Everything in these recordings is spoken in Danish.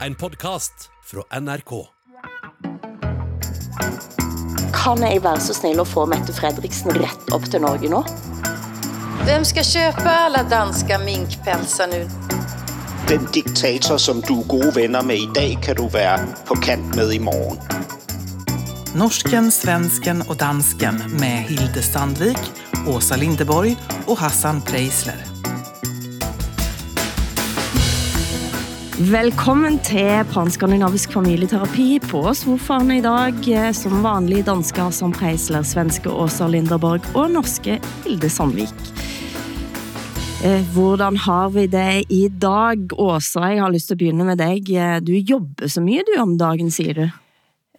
En podkast fra NRK. Kan jeg være så snill å få Mette Fredriksen rett opp til Norge nå? Vem ska köpa alla danska minkpälsar nu? Den diktator, som du er gode venner med i dag, kan du være på kant med i morgen. Norsken, svensken och dansken med Hilde Sandvik, Åsa Lindeborg och Hassan Preisler. Velkommen til Panskandinavisk familieterapi på sofaen i dag. Eh, som vanlig dansker som Preisler, svenske Åsa Linderborg og norske Hilde Sandvik. Eh, Hvordan har vi det i dag? Åsa, jeg har lyst til at begynde med dig. Eh, du jobber så mye du om dagen, siger du.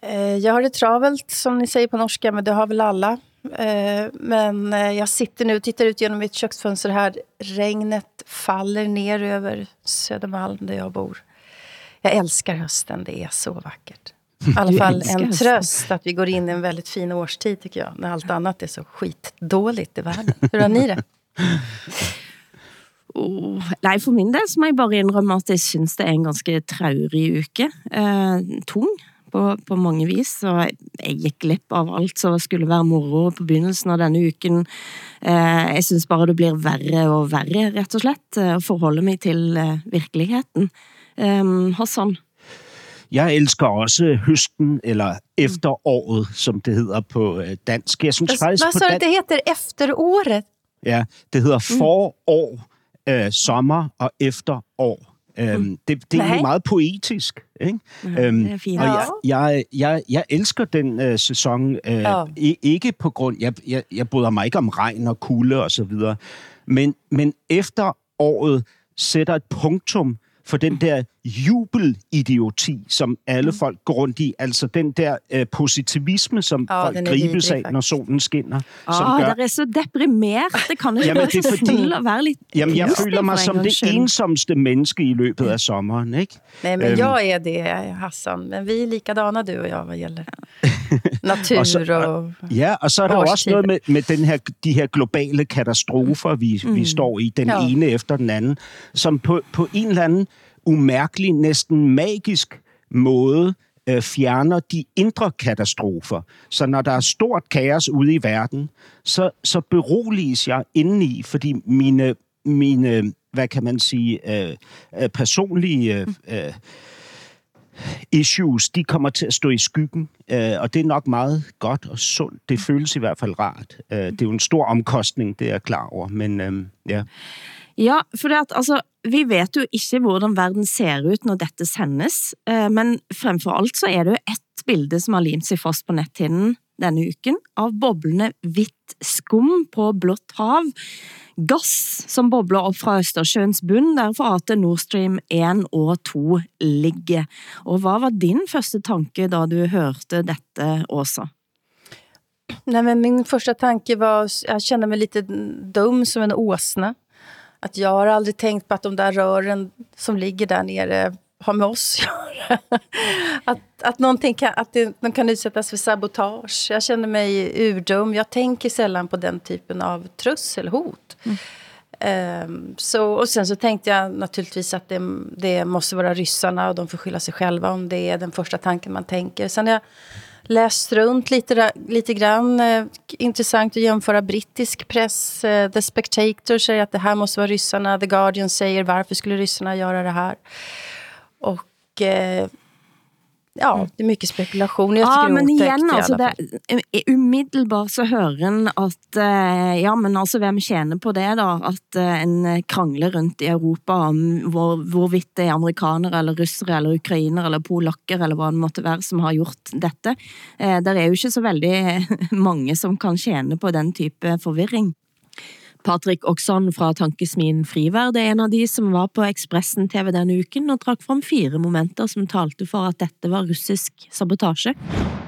Eh, Jag har det travelt, som ni säger på norska, men det har väl alla. Eh, Men eh, jag sitter nu och tittar ut genom mitt köksfönster här. Regnet faller ner över Södermalm där jag bor. Jag älskar hösten, det är så vackert. I alla fall en tröst att vi går in i en väldigt fin årstid tycker jag. När allt annat är så skitdåligt i världen. Hur har ni det? Oh, nej, for min del så må jeg bare indrømme, at jeg synes det er en ganske traurig uke. Eh, tung på, på mange vis, og jeg, jeg gik glip av alt som skulle være moro på begyndelsen av denne uken. Eh, jeg synes bare det blir verre og verre, rett og slett, eh, at forholde mig til eh, virkeligheten. Hassan? Jeg elsker også høsten, eller efteråret, som det hedder på dansk. Jeg synes faktisk Vad på sa du att dansk, det heter? Efteråret? ja, det hedder forår, øh, sommer og efterår. Øhm, det, det er egentlig meget poetisk. Ikke? Øhm, det er fint. Og jeg, jeg, jeg, jeg elsker den øh, sæson, øh, i- ikke på grund, jeg, jeg, jeg bryder mig ikke om regn og kulde og så videre, men, men efter året sætter et punktum for den der jubelidioti, som alle folk går rundt i, altså den der øh, positivisme, som Ja, folk er gribes af, når solen skinner. som Ah, gør, der er så deprimert. Det kan ikke Jamen, være det er så fordi- snill at være lidt Jamen, jeg føler mig som det ensomste menneske i løbet af sommeren, ikke? Nej, men Øhm. jag är det, Hassan. Men vi är likadana, du och jag, vad gäller natur Og så- och... Ja, og så er der jo også noget med, med den her, de her globale katastrofer, vi, mm. vi står i, den ja. ene efter den anden, som på, på en eller anden umærkelig, næsten magisk måde øh, fjerner de indre katastrofer. Så når der er stort kaos ude i verden, så, så beroliges jeg indeni, fordi mine, mine hvad kan man sige, øh, øh, personlige øh, øh, issues, de kommer til at stå i skyggen, øh, og det er nok meget godt og sundt. Det føles i hvert fald rart. Øh, det er jo en stor omkostning, det er jeg klar over, men øh, ja. Ja, for det at, altså, vi vet jo ikke hvordan verden ser ut når dette sendes, eh, men fremfor alt så er det jo et bilde som har limt sig fast på nethinden denne uken, av boblende hvidt skum på blått hav, gass som bobler op fra Østersjøens bund, der fate Nord Stream 1 og 2 ligger. Og hvad var din første tanke, da du hørte dette, Åsa? Nej, men min första tanke var... Jag kände mig lite dum som en åsna. Att jag har aldrig tänkt på att de där rören som ligger där nere har med oss att göra. Att, att, någonting kan, att det, de kan utsättas för sabotage. Jag känner mig urdum. Jag tänker sällan på den typen av trusselhot. Ehm, så, och sen så tänkte jag naturligtvis att det, det måste vara ryssarna och de får skylla sig själva om det är den första tanken man tänker. Sen jag läst runt lite, lite grann. Eh, intressant att jämföra brittisk press. Eh, The Spectator säger att det här måste vara ryssarna. The Guardian säger varför skulle ryssarna göra det här? Och eh, ja, det är mycket spekulation. Jag Ja, är men igen, alla det, umiddelbart så hører en at, eh, ja, men altså, hvem tjener på det da? At eh, en krangler rundt i Europa om hvor, hvorvidt det er amerikanere, eller russere, eller ukrainere, eller polakker, eller hvad det måtte være, som har gjort dette. Eh, der er jo ikke så veldig mange som kan tjene på den type forvirring. Patrick Oksan fra Tankesmien Friverd er en av de som var på Expressen TV denne uken og trakk fram fire momenter som talte for at dette var russisk sabotage.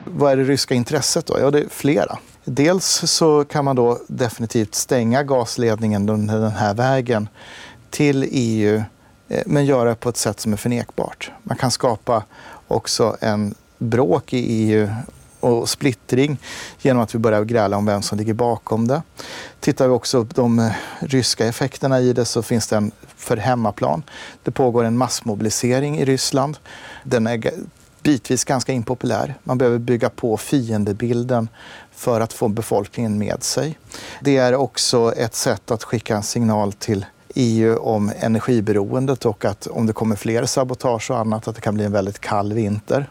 Vad är det ryska intresset då? Ja, det är flera. Dels så kan man då definitivt stänga gasledningen denne den här vägen till EU, eh, men göra det på ett sätt som är förnekbart. Man kan skapa också en bråk i EU och splittring genom att vi börjar gräla om vem som ligger bakom det. Tittar vi också på de eh, ryska effekterna i det så finns det en för hemmaplan. Det pågår en massmobilisering i Ryssland. Den är bitvis ganska impopulär. Man behöver bygga på fiendebilden för att få befolkningen med sig. Det är också ett sätt att skicka en signal till EU om energiberoendet och att om det kommer fler sabotage och annat att det kan bli en väldigt kall vinter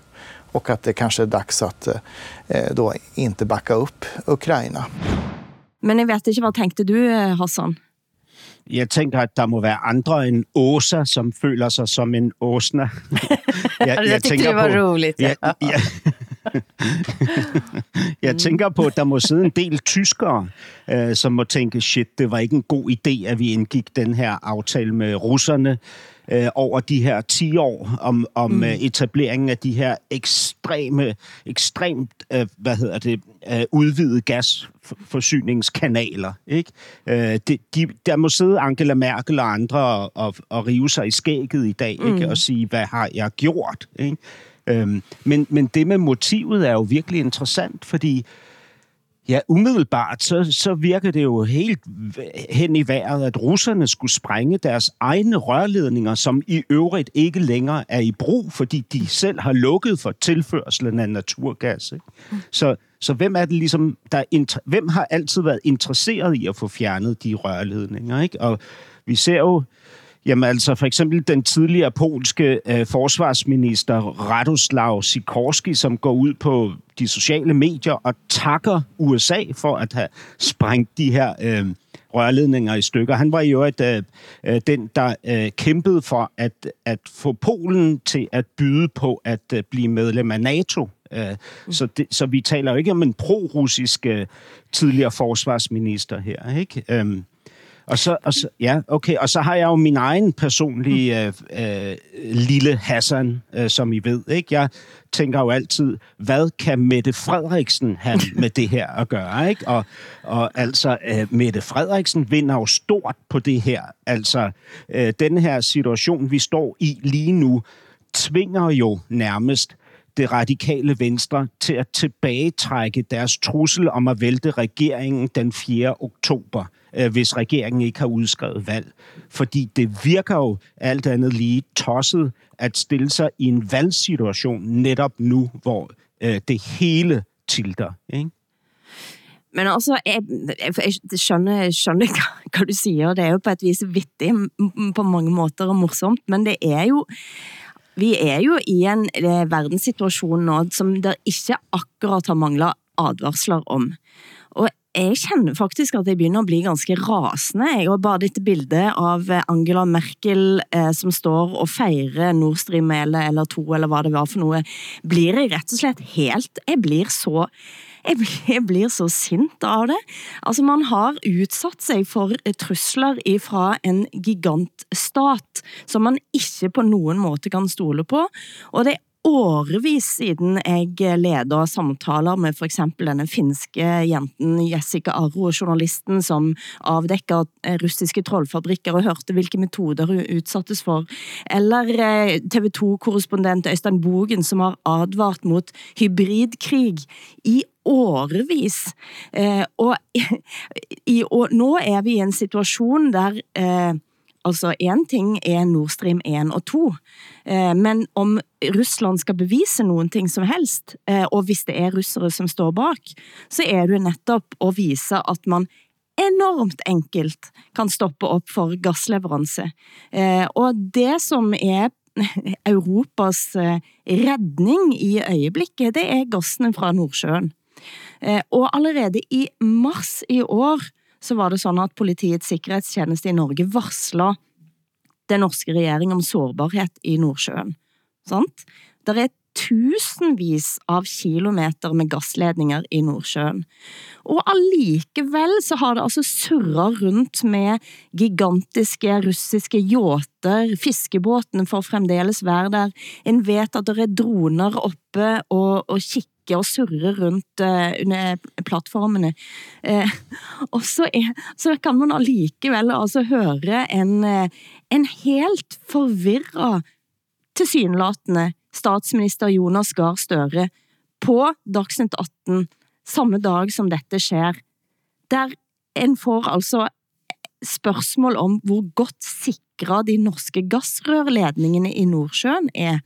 och att det kanske är dags att eh, då inte backa upp Ukraina. Men jeg vet ikke, hvad tænkte du, eh, Hassan? Jeg tænker, at der må være andre end Åsa, som føler sig som en åsna. jeg, jeg, jeg tyckte det var på, roligt. Ja, ja. jeg tænker på, at der må sidde en del tyskere, øh, som må tænke, shit, det var ikke en god idé, at vi indgik den her aftale med russerne øh, over de her 10 år om, om mm. øh, etableringen af de her ekstreme, ekstremt, øh, hvad hedder det, øh, udvidede gasforsyningskanaler. Ikke? Øh, de, de, der må sidde Angela Merkel og andre og, og, og rive sig i skægget i dag mm. ikke? og sige, hvad har jeg gjort? Ikke? Øhm, men, men det med motivet er jo virkelig interessant, fordi Ja, umiddelbart så, så virker det jo helt hen i vejret, at russerne skulle sprænge deres egne rørledninger, som i øvrigt ikke længere er i brug, fordi de selv har lukket for tilførselen af naturgas. Ikke? Så, så hvem er det ligesom, der hvem har altid været interesseret i at få fjernet de rørledninger? Ikke? Og vi ser jo, Jamen altså for eksempel den tidligere polske øh, forsvarsminister Radoslav Sikorski, som går ud på de sociale medier og takker USA for at have sprængt de her øh, rørledninger i stykker. Han var jo et, øh, øh, den, der øh, kæmpede for at, at få Polen til at byde på at øh, blive medlem af NATO. Øh, så, det, så vi taler jo ikke om en pro-russisk øh, tidligere forsvarsminister her. ikke? Øh, og så, og så, ja, okay. Og så har jeg jo min egen personlige øh, øh, lille Hassan, øh, som I ved. Ikke? Jeg tænker jo altid, hvad kan Mette Frederiksen have med det her at gøre? Ikke? Og, og altså, øh, Mette Frederiksen vinder jo stort på det her. Altså, øh, den her situation, vi står i lige nu, tvinger jo nærmest det radikale venstre til at tilbagetrække deres trussel om at vælte regeringen den 4. oktober øh, hvis regeringen ikke har udskrevet valg. Fordi det virker jo alt andet lige tosset at stille sig i en valgsituation netop nu, hvor øh, det hele tilter. Ikke? Men altså, jeg, jeg skjønner, skjønner hva du siger. Det er jo på et vis vittig på mange måter og morsomt, men det er jo vi er jo i en eh, verdenssituation nå, som der ikke akkurat har manglet advarsler om jeg kender faktisk at jeg begynder at blive ganske rasende. Jeg har bare dette bilde av eh, Angela Merkel eh, som står og fejrer Nord Stream eller, eller to, eller hvad det var for noget. Blir jeg rett og slett helt... Jeg blir så... Jeg blir, jeg blir så sint av det. Altså, man har utsatt sig for eh, trusler fra en gigantstat, som man ikke på noen måte kan stole på. Og det årevis siden jeg leder samtaler med for eksempel denne finske jenten Jessica Arro, journalisten som avdækker eh, russiske trollfabrikker og hørte hvilke metoder hun utsattes for. Eller eh, TV2-korrespondent Øystein Bogen som har advart mot hybridkrig i årevis. Eh, og, i, og nå er vi i en situation der eh, Altså, en ting er Nord Stream 1 og 2, eh, men om Rusland skal bevise nogen ting som helst, eh, og hvis det er russere som står bak, så er det netop at vise at man enormt enkelt kan stoppe op for gasleveranse. Eh, og det som er Europas eh, redning i øjeblikket, det er gassen fra Nordsjøen. Eh, og allerede i mars i år så var det sådan at politiets sikkerhedstjeneste i Norge varsler den norske regering om sårbarhet i Nordsjøen. Sant? Der er tusindvis av kilometer med gasledninger i Nordsjøen. Og allikevel så har det altså surret rundt med gigantiske russiske jåter, fiskebåtene for fremdeles være der. En vet at der er droner oppe og, og kikker og surre rundt uh, under plattformene. Uh, og så, er, så kan man allikevel altså høre en, uh, en helt forvirret tilsynelatende statsminister Jonas Gahr Støre på Dagsnytt 18, samme dag som dette sker, der en får altså spørgsmål om hvor godt sikret de norske gasrørledningene i Nordsjøen er.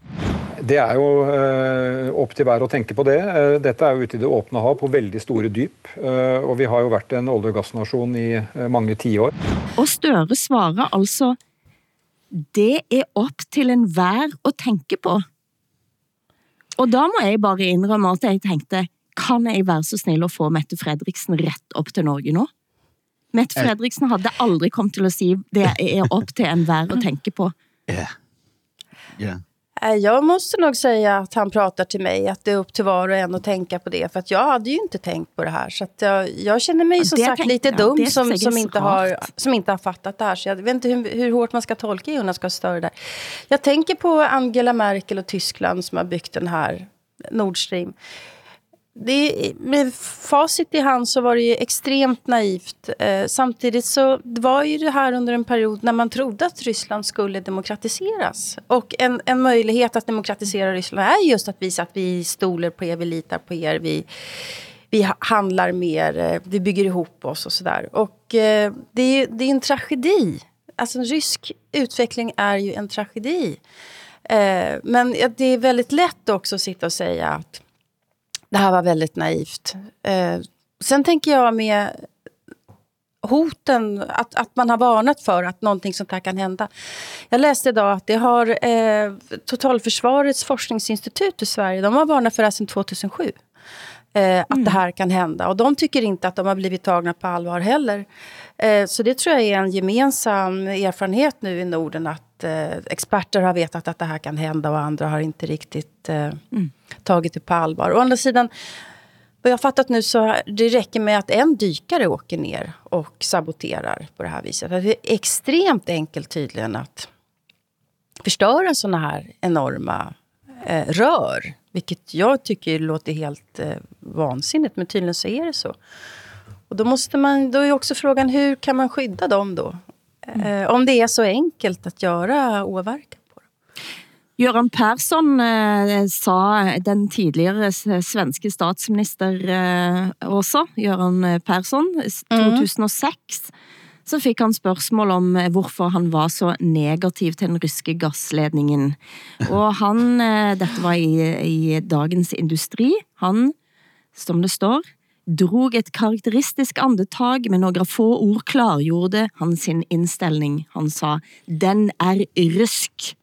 Det er jo øh, opp til hver å tenke på det. Øh, dette er jo ute i det åpne hav på veldig store dyp. Øh, og vi har jo vært en olje- og gassnasjon i mange tiår. Og Støre svarer altså, det er opp til en hver å tenke på. Og da må jeg bare innrømme at jeg tenkte, kan jeg være så snill å få Mette Fredriksen rett opp til Norge nå? Mette Fredriksen hadde aldrig kommet til at sige, det er op til en hver at tænke på. Ja. Ja. Jag måste nog säga att han pratar till mig att det är upp till var och en att tänka på det. För att jag hade ju inte tänkt på det här. Så att jag, jag känner mig som sagt lite jag. dum som, som, inte har, som inte har fattat det här. Så jag vet inte hur, hur hårt man ska tolka Jonas ska störa där. Jag tänker på Angela Merkel och Tyskland som har byggt den här Nord Stream. Det, med facit i hand så var det ju extremt naivt. Eh, samtidigt så det var ju det här under en period när man trodde att Ryssland skulle demokratiseras. Och en, en möjlighet att demokratisera Ryssland är just att visa att vi stoler på er, vi litar på er, vi, vi handlar mer, eh, vi bygger ihop oss och sådär. Och eh, det är, det är en tragedi. Alltså en rysk utveckling är ju en tragedi. Eh, men det är väldigt lätt också att sitta och säga att det här var väldigt naivt. Eh, sen tänker jag med hoten, att, att man har varnat för att någonting sånt här kan hända. Jag läste idag att det har eh, Totalförsvarets forskningsinstitut i Sverige, de har varnat för det här sedan 2007. Eh, att det här kan hända. Och de tycker inte att de har blivit tagna på allvar heller. Eh, så det tror jag är en gemensam erfarenhet nu i Norden att eh, experter har vetat att det här kan hända och andra har inte riktigt eh, tagit det på allvar. Å andra sidan, vad jag har fattat nu så det räcker med att en dykare åker ner och saboterar på det här viset. Det är extremt enkelt tydligen att förstöra såna här enorma eh, rör. Vilket jag tycker låter helt eh, vansinnigt, men tydligen så är det så. Och då, måste man, då är också frågan, hur kan man skydda dem då? Eh, om det är så enkelt att göra åverkan på dem. Göran Persson eh, sa, den tidligere s- svenske statsminister eh, også, Göran eh, Persson, s- 2006, så fik han spørgsmål om eh, hvorfor han var så negativ til den ryske gasledningen. Og han, eh, dette var i, i Dagens Industri, han, som det står, drog et karakteristisk andetag med några få ord klargjorde han sin inställning. Han sa, den er rysk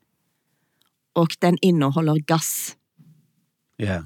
og den indeholder gas. Ja.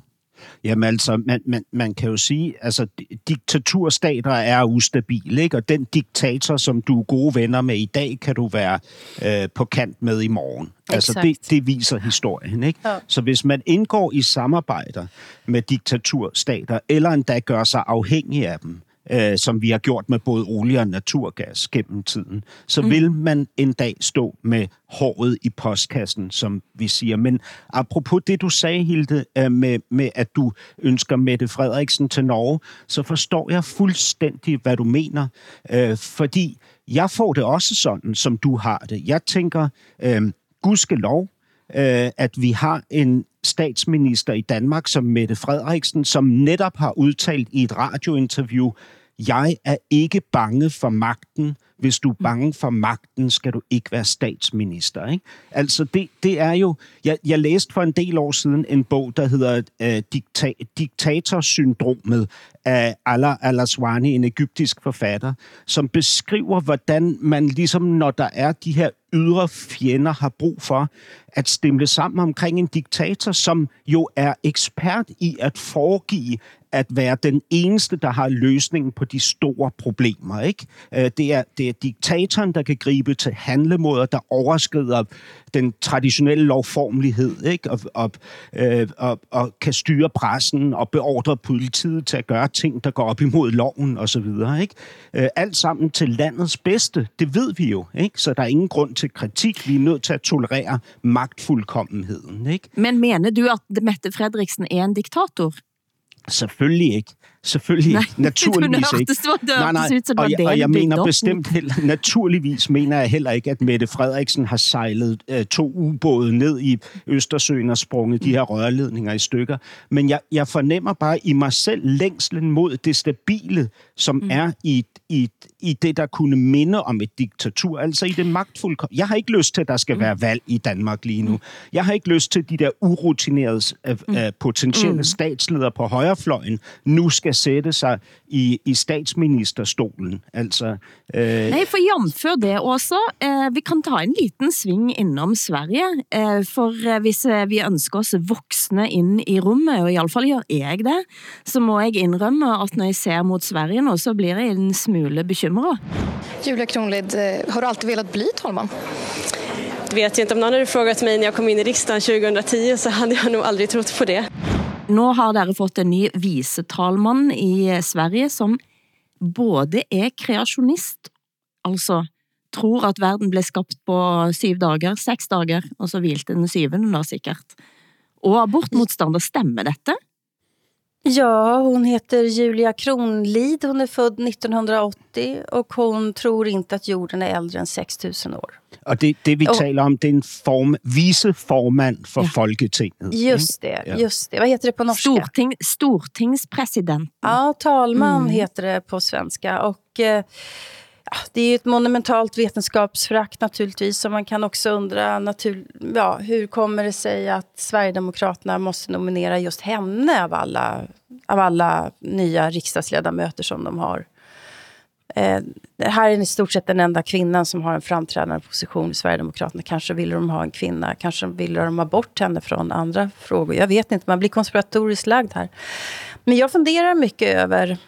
Jamen altså, man, man, man kan jo sige, altså di- diktaturstater er ustabile, ikke? og den diktator, som du er gode venner med i dag, kan du være øh, på kant med i morgen. Altså det, det viser historien. Ikke? Ja. Så hvis man indgår i samarbejder med diktaturstater, eller endda gør sig afhængig af dem, øh, som vi har gjort med både olie og naturgas gennem tiden, så mm. vil man en dag stå med håret i postkassen, som vi siger. Men apropos det, du sagde, Hilde, øh, med, med at du ønsker Mette Frederiksen til Norge, så forstår jeg fuldstændig, hvad du mener. Øh, fordi jeg får det også sådan, som du har det. Jeg tænker, øh, gudskelov, øh, at vi har en statsminister i Danmark som Mette Frederiksen, som netop har udtalt i et radiointerview, jeg er ikke bange for magten. Hvis du er bange for magten, skal du ikke være statsminister. Ikke? Altså, det, det er jo... Jeg, jeg læste for en del år siden en bog, der hedder øh, Dikta, Diktatorsyndromet af Allah al-Aswani, en egyptisk forfatter, som beskriver, hvordan man ligesom, når der er de her ydre fjender, har brug for at stemle sammen omkring en diktator, som jo er ekspert i at foregive at være den eneste, der har løsningen på de store problemer. Ikke? Øh, det, er, det er diktatoren, der kan gribe til handlemåder, der overskrider den traditionelle lovformelighed, ikke? Og, og, øh, og, og kan styre pressen og beordre politiet til at gøre ting, der går op imod loven osv. Ikke? Øh, alt sammen til landets bedste, det ved vi jo. Ikke? Så der er ingen grund til kritik. Vi er nødt til at tolerere magtfuldkommenheden. Ikke? Men mener du at Mette Fredriksen er en diktator? Selvfølgelig ikke. selvfølgelig. Nej, naturligvis du ikke. det hørtes ut som det og, jeg, det, og jeg mener bestemt heller, naturligvis mener jeg heller ikke, at Mette Frederiksen har sejlet øh, to ubåde ned i Østersøen og sprunget de her rørledninger i stykker. Men jeg, jeg fornemmer bare i mig selv længslen mod det stabile, som mm. er i, i, i det, der kunne minde om et diktatur. Altså i det magtfulde... Jeg har ikke lyst til, at der skal være valg i Danmark lige nu. Jeg har ikke lyst til, at de der urutinerede øh, øh, potentielle mm. statsledere på højrefløjen nu skal sætte sig i, i statsministerstolen. Altså, øh, Nej, for jomfør det også, eh, vi kan ta en liten sving innom Sverige, eh, for hvis vi ønsker oss voksne ind i rummet, og i alle fall gør jeg det, så må jeg indrømme, at når jeg ser mot Sverige nu, så blir jeg en smule bekymret. Julia Kronlid, eh, har du alltid velat bli talman? vet jag inte. Om någon hade frågat mig när jag kom in i riksdagen 2010 så hade jag nog aldrig trott på det. Nå har dere fått en ny visetalmann i eh, Sverige, som både er kreationist, altså tror at verden blev skabt på syv dager, seks dager, og så hvilte den syvende da sikkert. Og abortmodstander, stemmer dette? Ja, hon heter Julia Kronlid. Hon är född 1980 och hon tror inte att jorden är äldre än 6000 år. og det, det vi Og- taler om, det er en form, viceformand for Ja. Folketinget. Just det, Ja. just det. Vad heter det på norska? Storting, stortingspresident. Ja, talman Mm. heter det på svenska. Och eh, Ah, det är ju ett monumentalt vetenskapsfrakt naturligtvis. Så man kan också undra natur, ja, hur kommer det sig att Sverigedemokraterna måste nominera just henne av alla, av alla nya riksdagsledamöter som de har. Eh, här är i stort sett den enda kvinnan som har en framträdande position i Sverigedemokraterna. Kanske ville de ha en kvinna, kanske ville de ha bort henne från andra frågor. Jag vet inte, man blir konspiratoriskt lagd här. Men jag funderar mycket över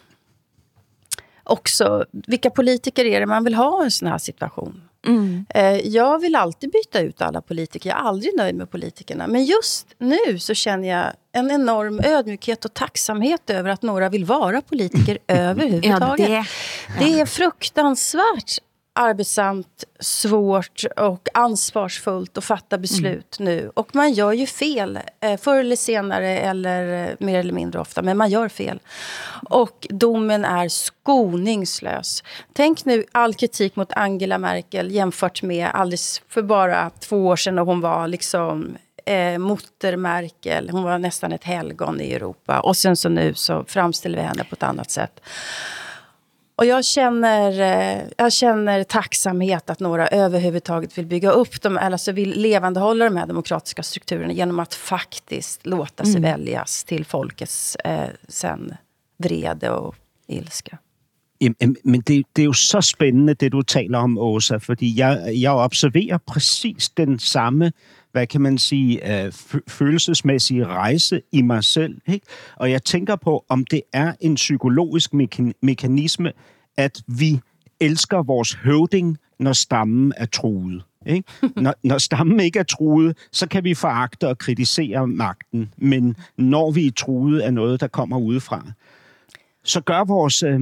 också vilka politiker är det man vill ha i en sån här situation. Mm. Eh, Jag vill alltid byta ut alla politiker. Jag är aldrig nöjd med politikerna. Men just nu så känner jag en enorm ödmjukhet och tacksamhet över att några vill vara politiker Ja, överhuvudtaget. det, Det är fruktansvärt arbetsamt, svårt och ansvarsfullt att fatta beslut nu. Och man gör ju fel, eh, förr eller senare eller eh, mer eller mindre ofta, men man gör fel. Och domen är skoningslös. Tänk nu all kritik mot Angela Merkel jämfört med alldeles för bara två år sedan när hon var liksom eh, Mutter Merkel. Hon var nästan ett helgon i Europa. Och sen så nu så framställer vi henne på ett annat sätt. Och jag känner, eh, jag känner tacksamhet att några överhuvudtaget vill bygga upp dem, eller alltså vill levandehålla de här demokratiska strukturerna genom att faktiskt låta sig väljas till folkets eh, sen vrede og ilska. Jamen, men det, det er jo så spændende, det du taler om, Åsa, fordi jeg, jeg observerer præcis den samme, hvad kan man sige, øh, fø- følelsesmæssige rejse i mig selv. Ikke? Og jeg tænker på, om det er en psykologisk mekan- mekanisme, at vi elsker vores høvding, når stammen er truet. Ikke? Når, når stammen ikke er truet, så kan vi foragte og kritisere magten. Men når vi er truet af noget, der kommer udefra, så gør vores, øh,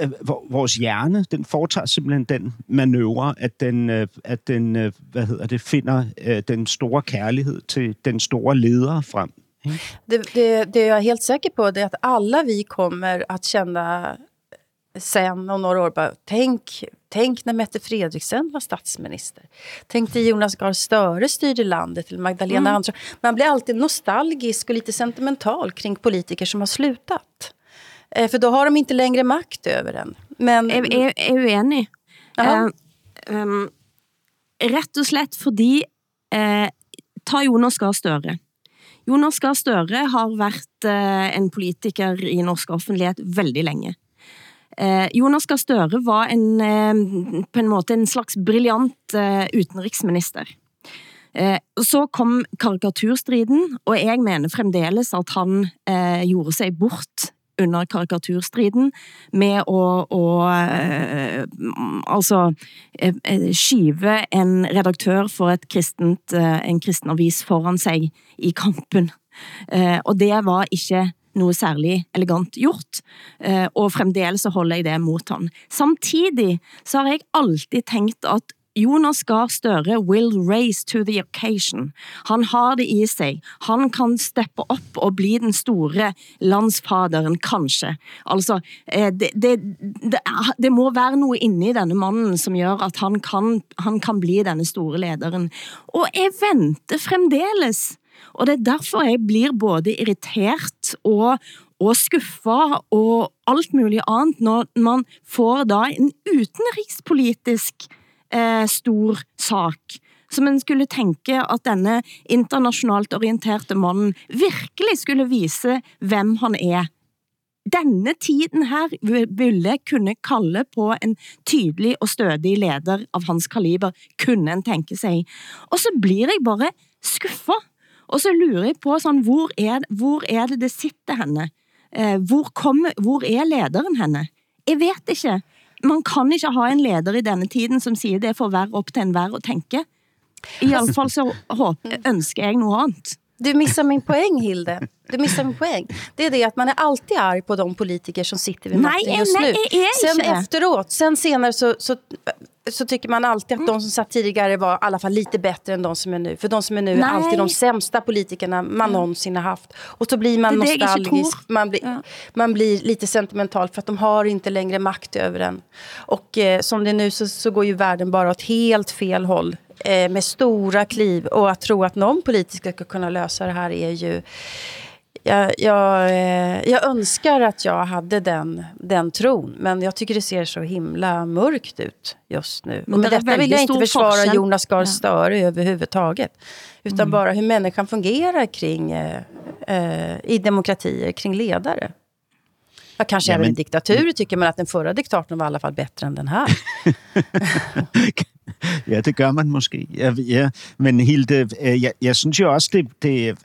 øh, vor- vores hjerne, den foretager simpelthen den manøvre, at den, øh, at den øh, hvad hedder det, finder øh, den store kærlighed til den store leder frem. Det, det, det jag är helt säker på det är att alla vi kommer att känna sen om några år, bara, tänk, tänk när Mette Fredriksen var statsminister. Tänk när Jonas Gahr Støre styrde landet, eller Magdalena Andersson. Man blir alltid nostalgisk och lite sentimental kring politiker som har slutat. Eh, för då har de inte längre makt över en. Men, Jeg er, er uenig. Eh, um, rett og slett fordi eh, ta Jonas Gahr Støre. Jonas Gahr Støre har vært eh, en politiker i norsk offentlighet veldig lenge. Eh, Jonas Gahr Støre var en, eh, på en måte en slags brilliant eh, utenriksminister. Eh, så kom karikaturstriden, og jeg mener fremdeles at han eh, gjorde sig bort under karikaturstriden med å, å eh, altså eh, eh, skyve en redaktør for et kristent, eh, en kristen avis foran sig i kampen. Eh, og det var ikke noe særlig elegant gjort, eh, og fremdeles så holder jeg det mot han. Samtidig så har jeg alltid tænkt at Jonas Gahr Støre will raise to the occasion. Han har det i sig. Han kan steppe op og bli den store landsfaderen, kanskje. Altså, eh, det, det, det, det må være noget inde i denne mannen, som gør, at han kan, han kan bli denne store lederen. Og jeg venter fremdeles. Og det er derfor jeg blir både irritert og, og skuffet og alt muligt andet, når man får da en utenrigspolitisk eh, stor sak. Så man skulle tænke, at denne internationalt orienterede mannen virkelig skulle vise, hvem han er. Denne tiden her ville kunne kalde på en tydelig og stødig leder av hans kaliber, kunne en tænke sig. Og så blir jeg bare skuffet. Og så lurer jeg på, sådan, hvor, er, hvor er det det sitter henne? Eh, hvor, kommer, hvor er lederen henne? Jeg vet ikke. Man kan ikke ha en leder i denne tiden, som siger, det får være op til enhver at tænke. I alle fall så håber, ønsker jeg noget andet. Du missar min poäng, Hilde. Du missar min poäng. Det är det att man är alltid arg på de politiker som sitter vid makten nej, just nej, nu. Sen efteråt, sen senare så, så, så tycker man alltid att de som satt tidigare var i alla fall lite bättre än de som är nu. För de som är nu Nej. är alltid de sämsta politikerna man Ja. någonsin har haft. Och så blir man Det nostalgisk, man blir, Ja. man blir lite sentimental för att de har inte längre makt över en. Och eh, som det är nu så, så går ju världen bara åt helt fel håll. Eh, med stora kliv. Och att tro att någon politiker ska kunna lösa det här är ju jag, jag, eh, jag önskar att jag hade den, den tron, men jag tycker det ser så himla mörkt ut just nu. Men Och med det är detta vill jag inte försvara forskel. Jonas Gahr Ja. Støre överhuvudtaget. Utan Mm. bara hur människan fungerar kring, eh, eh, i demokratier, kring ledare. Ja, kanske Ja, även i men- diktaturer tycker man att den förra diktatorn var i alla fall bättre än den här. Ja, det gør man måske. Ja, ja. Men Hilde, øh, jeg, jeg synes jo også, det, det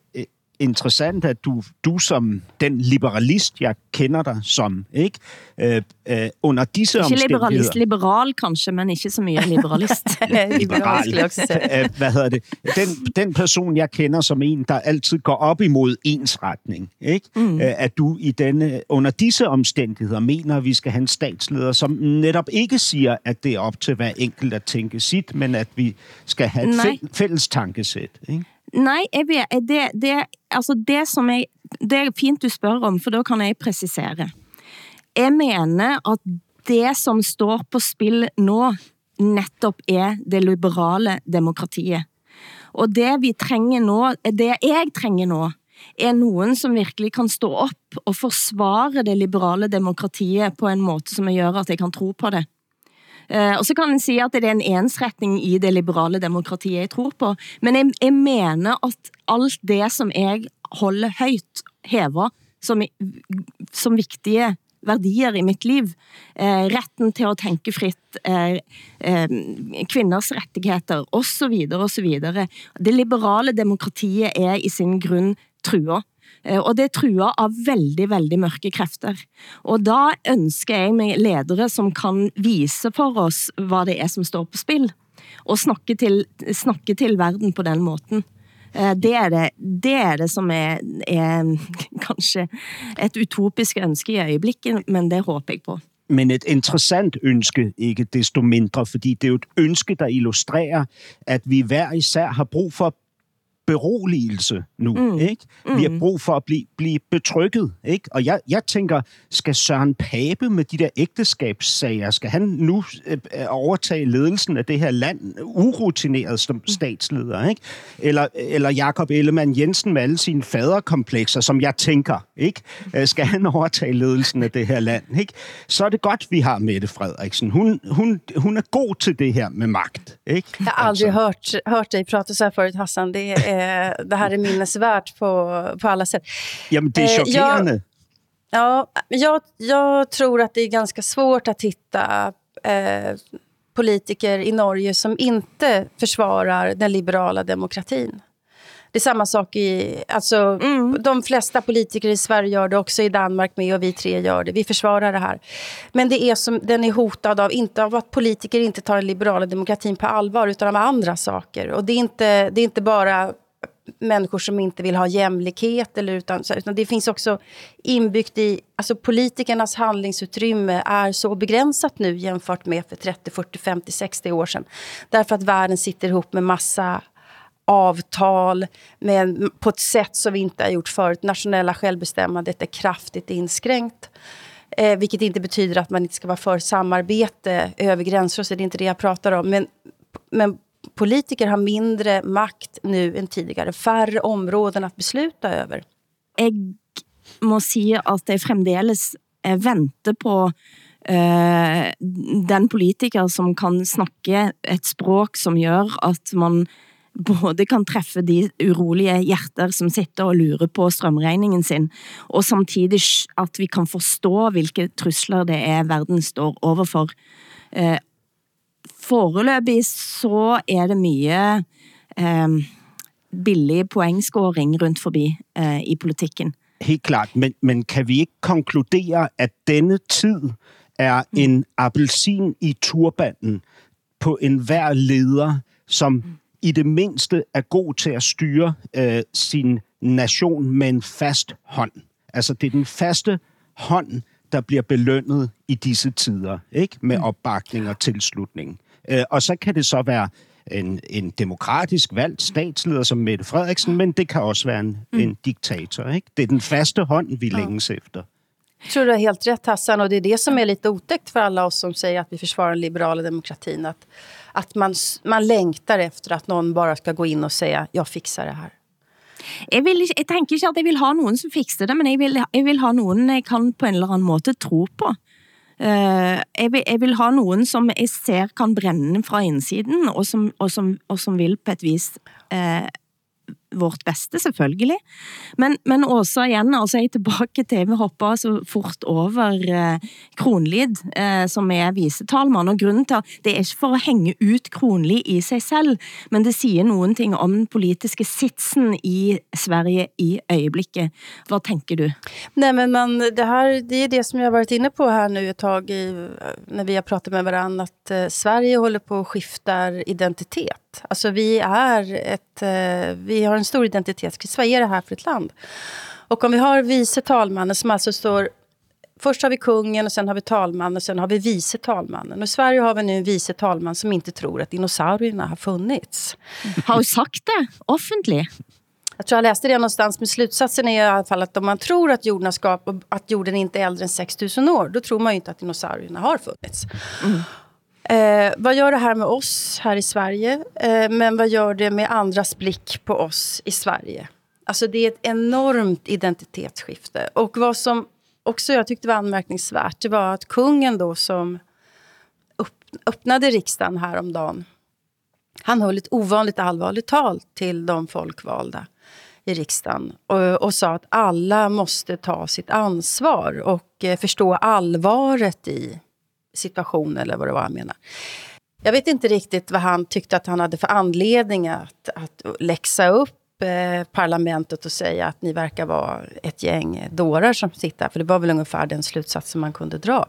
interessant, at du, du som den liberalist, jeg kender dig som, ikke? Øh, øh, under disse Ikke liberalist, omstændigheder... liberal kanskje, men ikke så mye liberalist. Liberal sige. Øh, hvad hedder det? Den, den person, jeg kender som en, der altid går op imod ensretning, ikke? Mm. at du i denne, under disse omstændigheder mener, at vi skal have en statsleder, som netop ikke siger, at det er op til hver enkelt at tænke sit, men at vi skal have et fæl- fælles tankesæt. Ikke? Nej, jeg eh, det, det, altså det som jeg, det er fint du spør om, for da kan jeg presisere. Jeg mener at det som står på spill nå, netop er det liberale demokratiet. Og det vi trenger nå, det jeg trenger nå, er noen som virkelig kan stå opp og forsvare det liberale demokratiet på en måte som gjør at jeg kan tro på det. Eh, og så kan en sige, at det er en ensretning i det liberale demokratiet, jeg tror på. Men jeg, jeg mener, at alt det, som jeg holder højt, hæver, som, som vigtige værdier i mit liv, eh, retten til at tænke frit, eh, eh, kvinders rettigheder, og så videre, og så videre. Det liberale demokratiet er i sin grund truet Eh, Og det er trua av veldig, veldig mørke krefter. Og da ønsker jeg mig ledere, som kan vise for oss hva det er, som står på spill. Og snakke til, snakke til verden på den måten. Eh, Det er det, det, er det som er, er kanskje et utopisk ønske i øyeblikket, men det håper jeg på. Men et interessant ønske, ikke desto mindre, fordi det er jo et ønske, der illustrerer, at vi hver især har brug for beroligelse nu, mm. ikke? Vi har brug for at blive, blive betrykket, ikke? Og jeg, jeg tænker, skal Søren Pape med de der ægteskabssager, skal han nu øh, overtage ledelsen af det her land urutineret som statsleder, ikke? Eller, eller Jakob Ellemann Jensen med alle sine faderkomplekser, som jeg tænker, ikke? Øh, Skal han overtage ledelsen af det her land, ikke? Så er det godt, vi har Mette Frederiksen. Hun, hun, hun er god til det her med magt, ikke? Jag har aldrig hört, hört dig prata så här förut, Hassan. Det, är, det här är minnesvärt på, på alla sätt. Jamen, det er Eh, chokerende. Ja, jag, jag tror att det är ganska svårt att hitta eh, politiker i Norge som inte försvarar den liberala demokratin. Det är samma sak i... Alltså, De flesta politiker i Sverige gör det, också i Danmark med och vi tre gör det. Vi försvarar det här. Men det är som, den är hotad av, inte av att politiker inte tar den liberala demokratin på allvar, utan av andra saker. Och det är inte, det är inte bara människor som inte vill ha jämlikhet. Eller utan, utan det finns också inbyggt i... Alltså politikernas handlingsutrymme är så begränsat nu jämfört med för 30, 40, 50, 60 år sedan. Därför att världen sitter ihop med massa avtal med, på ett sätt som vi inte har gjort förut. Nationella självbestämmandet är kraftigt inskränkt. Eh, vilket inte betyder att man inte ska vara för samarbete över gränser. Så det är inte det jag pratar om. Men, men politiker har mindre makt nu än tidigare. Färre områden att besluta över. Jag måste säga att det fremdeles eh, väntar på eh, den politiker, som kan snakke et språk, som gør, at man både kan træffe de urolige hjerter, som sitter og lurer på strømregningen sin, og samtidig at vi kan forstå, hvilke trusler det er, verden står overfor. Eh, foreløbig så er det mye eh, billig poengscoring rundt forbi eh, i politikken. Helt klart, men, men kan vi ikke konkludere, at denne tid er en appelsin i turbanen på enhver leder, som i det mindste er god til at styre øh, sin nation med en fast hånd. Altså det er den faste hånd, der bliver belønnet i disse tider, ikke? med opbakning og tilslutning. Øh, og så kan det så være en, en demokratisk valgt statsleder som Mette Frederiksen, men det kan også være en, mm. en diktator. Ikke? Det er den faste hånd, vi ja. længes efter. Jag tror du har helt rätt Hassan och det är det som är lite otäckt för alla oss som säger att vi försvarar den liberala demokratin. Att, att man, man längtar efter att någon bara ska gå in och säga jag fixar det här. Jeg, vil, jeg tænker ikke, at jeg vil ha nogen, som fikser det, men jeg vil, jeg vil ha nogen, jeg kan på en eller anden måde tro på. Uh, jeg, vil, jeg vil ha nogen, som jeg ser kan brænde fra indsiden, og som, og som, og som vil på et vis uh, vårt bedste, selvfølgelig. Men, men også igen, altså jeg er tilbage til, vi hopper så fort over eh, Kronlid, eh, som er visetalmann, og grunden til, at det er ikke for at hænge ut Kronlid i sig selv, men det siger nogen ting om den politiske sitsen i Sverige i øjeblikket. Hvad tænker du? Nej, men man, det, här, det är det som jag har varit inne på här nu ett tag eh, i, när vi har pratat med varandra. Att eh, Sverige håller på att skifta identitet. Alltså vi är ett, eh, vi har en stor identitetskris. Vad är det här för ett land? Och om vi har vice talmannen som alltså står Först har vi kungen och sen har vi talmannen och sen har vi vice talmannen. Och i Sverige har vi nu en vice talman som inte tror att dinosaurierna har funnits. Har du sagt det offentligt? Jag tror jag läste det någonstans, men slutsatsen är i alla fall att om man tror att jorden, skap, att jorden inte är äldre än 6000 år, då tror man ju inte att dinosaurierna har funnits. Mm. Eh, vad gör det här med oss här i Sverige? Eh, men vad gör det med andras blick på oss i Sverige? Alltså det är ett enormt identitetsskifte. Och vad som också jag tyckte var anmärkningsvärt, det var att kungen då som öppnade riksdagen häromdagen, han höll ett ovanligt allvarligt tal till de folkvalda i riksdagen och, och sa att alla måste ta sitt ansvar och eh, förstå allvaret i situation eller vad det var han menar. Jag vet inte riktigt vad han tyckte att han hade för anledning att, att läxa upp eh, parlamentet och säga att ni verkar vara ett gäng dårar som sitter För det var väl ungefär den slutsatsen man kunde dra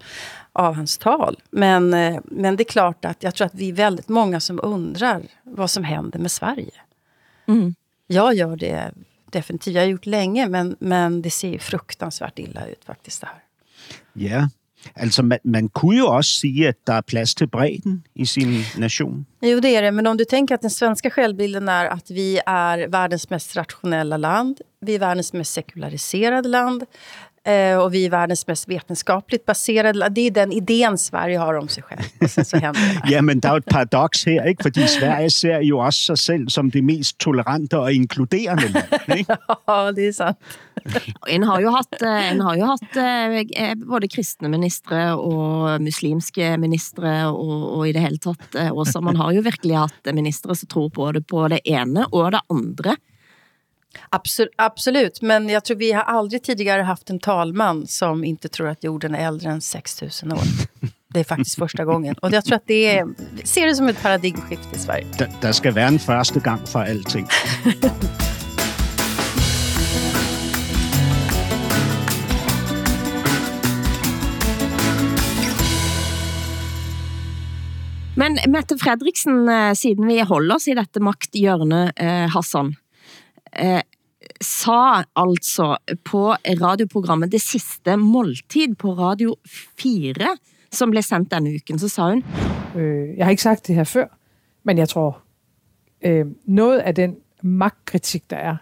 av hans tal. Men, eh, men det är klart att jag tror att vi är väldigt många som undrar vad som händer med Sverige. Mm. Jag gör det definitivt. Jag har gjort länge, men, men det ser ju fruktansvärt illa ut faktiskt det här. Ja, Altså, man, man kunne jo også sige, at der er plads til bredden i sin nation. Jo, det är det. Men om du tänker att den svenska självbilden är att vi är världens mest rationella land, vi är världens mest sekulariserade land, eh, og vi er verdens mest vetenskapligt baserede. Det er den ideen, Sverige har om sig selv. Og så, så det ja, men der er jo et paradoks her, ikke? fordi Sverige ser jo også sig selv som det mest tolerante og inkluderende land. Ikke? ja, det er sant. En har jo haft, eh, en har jo haft eh, både kristne ministre og muslimske ministre og, og i det hele tatt eh, også. Man har jo virkelig haft ministre som tror både på det ene og det andre. Absolut, absolut, men jag tror vi har aldrig tidigare haft en talman som inte tror att jorden är äldre än 6000 år. Det är faktiskt första gången. Och jag tror att det är, ser det som ett paradigmskifte i Sverige. Der skal være en første gang for alting. Men Mette Fredriksen, eh, siden vi holder oss i dette magthjørne, eh, Hassan, eh, sa altså på radioprogrammet Det sidste måltid på Radio 4, som blev sendt denne uken, så sa hun, Øh, jeg har ikke sagt det her før, men jeg tror, øh, noget af den magtkritik, der er,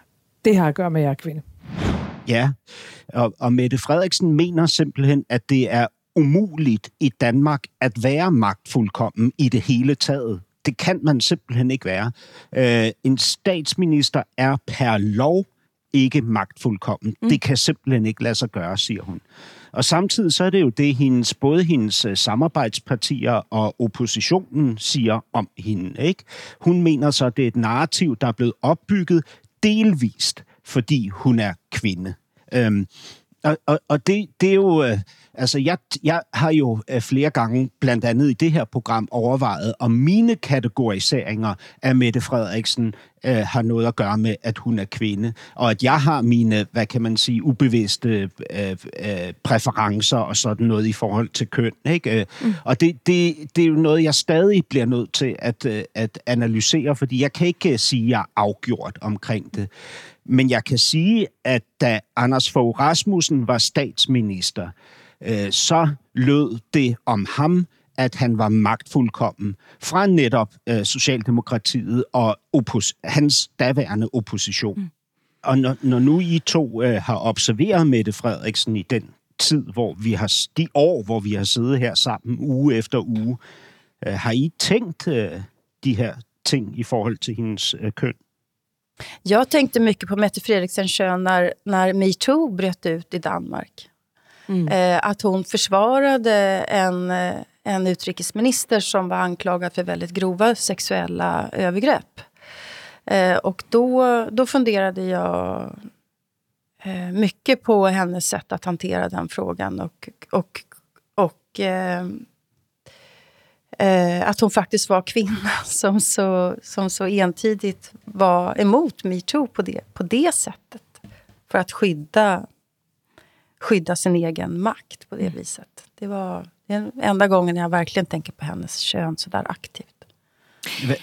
det har at gøre med, at jeg er kvinde. Ja, og, og Mette Frederiksen mener simpelthen, at det er umuligt i Danmark at være magtfuldkommen i det hele taget. Det kan man simpelthen ikke være. Øh, en statsminister er per lov ikke magtfuldkommen. Mm. Det kan simpelthen ikke lade sig gøre, siger hun. Og samtidig så er det jo det, hendes, både hendes øh, samarbejdspartier og oppositionen siger om hende. Ikke? Hun mener så, at det er et narrativ, der er blevet opbygget delvist, fordi hun er kvinde. Øhm, og, og, og det, det er jo... Øh, altså, jeg, jeg har jo øh, flere gange, blandt andet i det her program, overvejet, om mine kategoriseringer af Mette Frederiksen øh, har noget at gøre med, at hun er kvinde, og at jeg har mine, hvad kan man sige, ubevidste øh, øh, præferencer og sådan noget i forhold til køn. Ikke? Mm. Og det, det, det er jo noget, jeg stadig bliver nødt til at, øh, at analysere, fordi jeg kan ikke sige, at jeg er afgjort omkring det. Men jeg kan sige, at da Anders Fogh Rasmussen var statsminister, øh, så lød det om ham, at han var magtfuldkommen fra netop øh, Socialdemokratiet og oppos- hans daværende opposition. Mm. Og når, når nu I to øh, har observeret Mette Frederiksen i den tid, hvor vi har de år, hvor vi har siddet her sammen uge efter uge, øh, har I tænkt øh, de her ting i forhold til hendes øh, køn? Jag tänkte mycket på Mette Fredriksen kön när, när metoo bröt ut i Danmark. Mm. Eh, att hon försvarade en, eh, en utrikesminister som var anklagad för väldigt grova sexuella övergrepp. Eh, och då, då funderade jag eh, mycket på hennes sätt att hantera den frågan. Och, och, och eh, eh, att hon faktiskt var kvinna som så, som så entydigt var emot metoo på det, på det sättet. För att skydda, skydda sin egen makt på det viset. Det var den enda gången jeg verkligen tänker på hennes kön så där aktivt.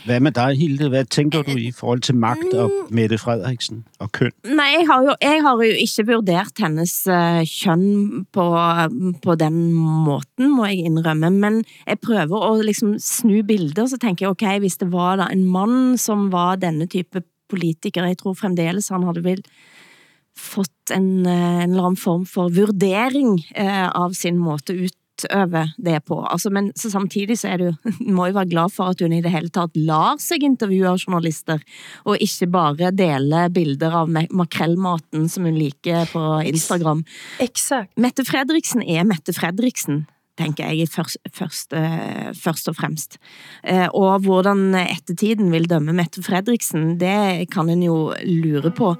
Hvad med dig, Hilde? Hvad tænker du i forhold til magt og Mette Frederiksen og køn? Nej, jeg har jo, jeg har jo ikke vurderet hendes uh, køn på, på den måten, må jeg indrømme, men jeg prøver at liksom snu bilder, så tænker jeg, okay, hvis det var da en mand, som var denne type politiker, jeg tror fremdeles han havde vel fått en, eh, en eller anden form for vurdering uh, av sin måte ut utøve det på. Altså, men så samtidig så er du, må jo være glad for at hun i det hele taget lar sig intervjue av journalister, og ikke bare dele bilder av makrellmaten, som hun liker på Instagram. Exakt. Mette Fredriksen er Mette Fredriksen tænker jeg først, først, først og fremst. Eh, og hvordan ettertiden vil dømme Mette Fredriksen, det kan en jo lure på.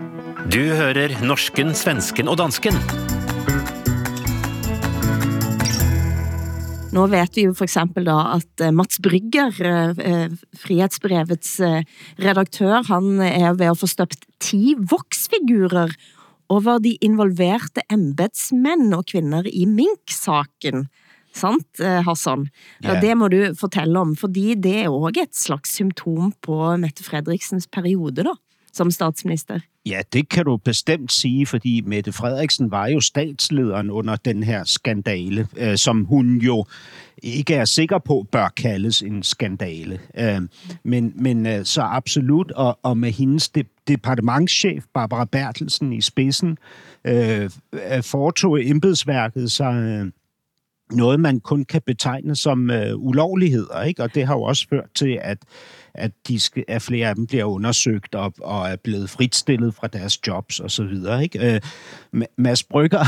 Du hører norsken, svensken og dansken. Nu vet vi jo for eksempel da, at eh, Mats Brygger, eh, Frihetsbrevets eh, redaktør, han er ved at få støbt ti voksfigurer over de involverte embedsmænd og kvinder i Mink-saken. Sant, Hassan? Ja, det må du fortælle om, fordi det er også et slags symptom på Mette Fredriksens periode da, som statsminister. Ja, det kan du bestemt sige, fordi Mette Frederiksen var jo statslederen under den her skandale, øh, som hun jo ikke er sikker på bør kaldes en skandale. Øh, men, men øh, så absolut, og, og med hendes de, departementschef Barbara Bertelsen i spidsen, øh, øh foretog embedsværket så... Øh, noget, man kun kan betegne som øh, ulovligheder, ikke? og det har jo også ført til, at at, de skal, at flere af dem bliver undersøgt og, og er blevet fritstillet fra deres jobs og så videre. Ikke? Øh, Mads Brygger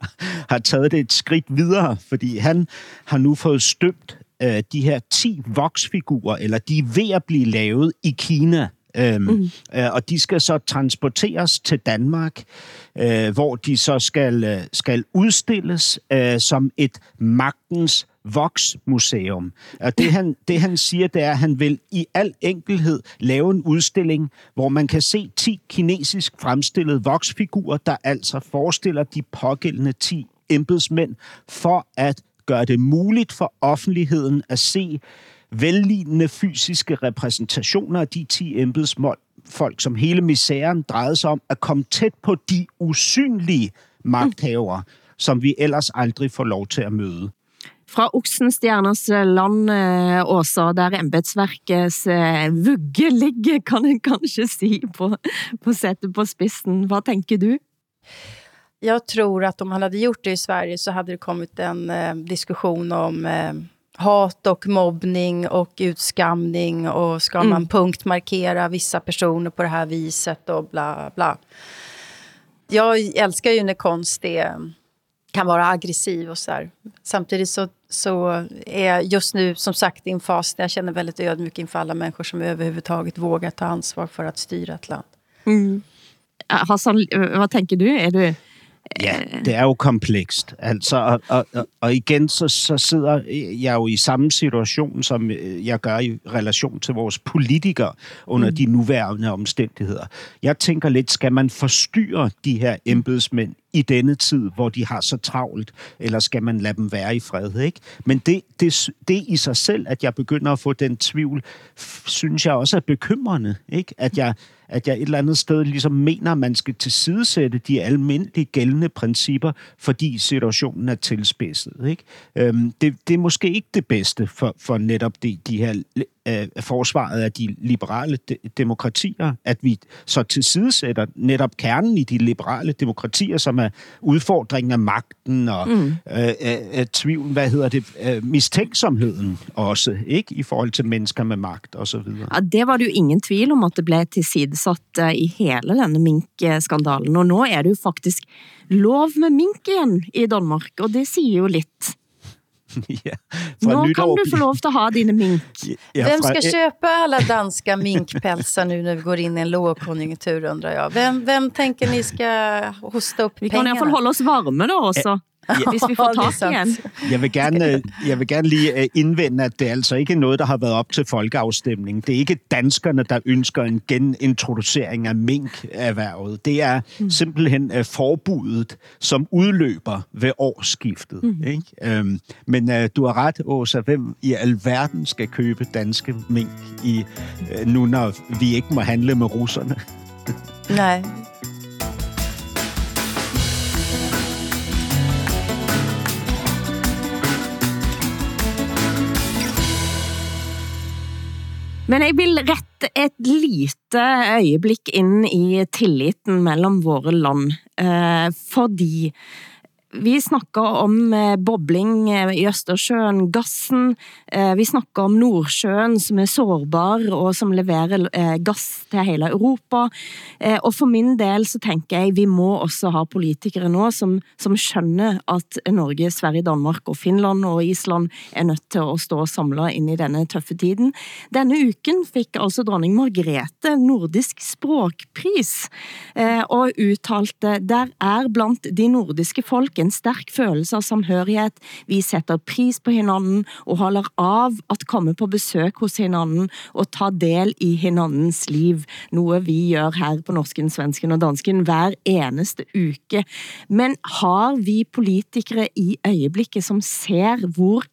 har taget det et skridt videre, fordi han har nu fået støbt øh, de her 10 voksfigurer, eller de er ved at blive lavet i Kina, Øhm, mm. øh, og de skal så transporteres til Danmark, øh, hvor de så skal, øh, skal udstilles øh, som et magtens Vox-museum. Og det han, det han siger, det er, at han vil i al enkelhed lave en udstilling, hvor man kan se 10 kinesisk fremstillede voksfigurer, der altså forestiller de pågældende 10 embedsmænd, for at gøre det muligt for offentligheden at se vellignende fysiske repræsentationer af de 10 embedsmænd folk, som hele misæren drejede sig om at komme tæt på de usynlige magthavere, som vi ellers aldrig får lov til at møde. Fra Oxenstjernas land, eh, Åsa, der embedsverkets eh, vugge ligger, kan en kanskje si på, på sættet på spidsen. Hvad tænker du? Jag tror att om man hade gjort det i Sverige så hade det kommit en eh, diskussion om eh, hat och mobbning och utskamning och ska Mm. man punktmarkera vissa personer på det här viset och bla bla. Jag älskar ju när konst är, kan vara aggressiv och så här. Samtidigt så, så är just nu som sagt i en fas där jag känner väldigt ödmjuk inför alla människor som överhuvudtaget vågar ta ansvar för att styra ett land. Mm. Hassan, hvad tænker du? Er du Ja, det er jo komplekst. Altså, og, og, og- og igen, så, så sidder jeg jo i samme situation, som øh, jeg gør i relation til vores politikere under mm. de nuværende omstændigheder. Jeg tænker lidt, skal man forstyrre de her embedsmænd i denne tid, hvor de har så travlt, eller skal man lade dem være i fred, ikke? Men det, det, det i sig selv, at jeg begynder at få den tvivl, synes jeg også er bekymrende, ikke? At jeg, at jeg et eller andet sted ligesom mener, at man skal tilsidesætte de almindelige gældende principper, fordi situationen er tilspidset. Ikke? Øhm, det, det er måske ikke det bedste for, for netop de, de her øh, forsvaret af de liberale de, demokratier, at vi så tilsidesætter netop kernen i de liberale demokratier, som er udfordringen af magten og mm. øh, øh, øh, tvivlen, hvad hedder det, øh, mistænksomheden også, ikke? I forhold til mennesker med magt og så videre. Ja, det var det jo ingen tvil om, at det blev tilsidesat eh, i hele denne minkskandalen. Og nu er det jo faktisk lov med mink igen i Danmark, og det siger jo lidt. ja, Nu kan nytår du få lov til at have dine mink. Ja, Vem ska köpa alla danska minkpälsar nu när vi går in i en lågkonjunktur undrar jag? Vem, vem tänker ni ska hosta upp Vi kan i pengarna? hvert fald holde os varme da også, hvis vi får Ja, tak sant. igen. Jeg vil gerne, øh, jeg vil gerne lige øh, indvende, at det er altså ikke noget, der har været op til folkeafstemning. Det er ikke danskerne, der ønsker en genintroducering af minkerhvervet. Det er mm. simpelthen øh, forbuddet, som udløber ved årsskiftet. Mm. Ikke? Øhm, men du har ret, Åsa. Hvem i alverden skal købe danske mink, i, nu når vi ikke må handle med russerne? Nej. Men jeg vil rette et lite øjeblik ind i tilliten mellem våre land, eh, fordi vi snakker om eh, bobling eh, i Østersjøen, gassen, eh, vi snakker om Nordsjøen som er sårbar og som leverer eh, gass til hele Europa. Eh, og for min del så tænker jeg, vi må også ha politikere nå som, som skjønner at Norge, Sverige, Danmark og Finland og Island er nødt til at stå samlet ind i denne tøffe tiden. Denne uken fik altså dronning Margrethe nordisk språkpris eh, og uttalte, der er blandt de nordiske folk en stærk følelse av samhørighed. Vi sætter pris på hinanden og holder av at komme på besøg hos hinanden og ta del i hinandens liv, noget vi gør her på Norsken, Svensken og Dansken hver eneste uke. Men har vi politikere i øjeblikket, som ser hvor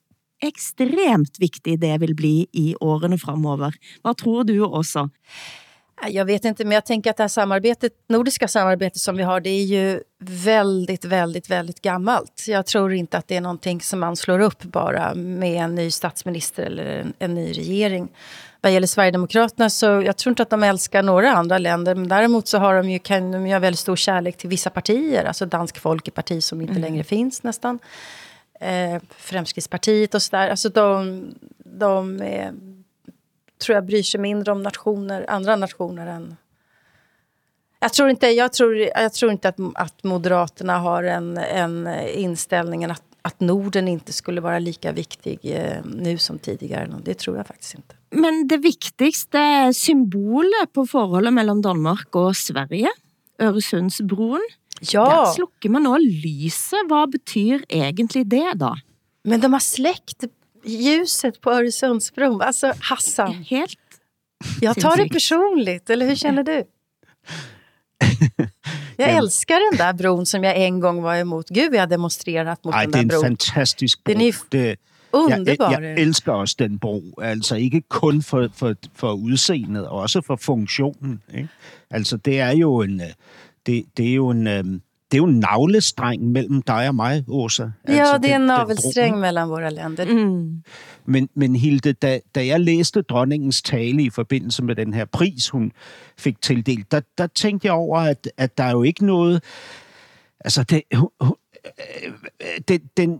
ekstremt vigtigt det vil bli i årene fremover? Hvad tror du også? Jag vet inte, men jag tänker att det här samarbetet, nordiska samarbetet som vi har, det är ju väldigt, väldigt, väldigt gammalt. Jag tror inte att det är någonting som man slår upp bara med en ny statsminister eller en, en ny regering. Vad gäller Sverigedemokraterna så jag tror inte att de älskar några andra länder, men däremot så har de ju, kan de ju ha väldigt stor kärlek till vissa partier, alltså Dansk Folkeparti som inte längre finns nästan. Eh, Fremskrittspartiet och sådär. Alltså de, de är tror jag bryr sig mindre om nationer, andra nationer än... Jag tror inte, jag tror, jag tror inte att, att Moderaterna har en, en inställningen att, att Norden inte skulle vara lika viktig eh, nu som tidigare. Det tror jag faktiskt inte. Men det vigtigste symbolet på forholdet mellem Danmark og Sverige, Øresundsbroen, Ja, der slukker man nå lyset. Hvad betyder egentlig det da? men de har släckt ljuset på Öresundsbron. Alltså Hassan, Helt jag tar det personligt, eller hur känner du? Jag älskar den där bron som jag en gång var emot. Gud, vi har demonstrerat mot Ej, den det er där en bron. fantastisk bro. Den er- Det, Underbar. Jeg, jeg elsker også den bro. Altså ikke kun for, for, for udseendet, også for funktionen. Ikke? Altså det er jo en... øh, Det, det er jo en... Det er jo en navlestreng mellem dig og mig, Åsa. Altså, Ja, det er en bro. mellan våra länder. Mm. Men, men Hilde, da, da jeg læste dronningens tale i forbindelse med den her pris, hun fik tildelt, der, der tænkte jeg over, at, at der er jo ikke noget... Altså, det, hun, den, den,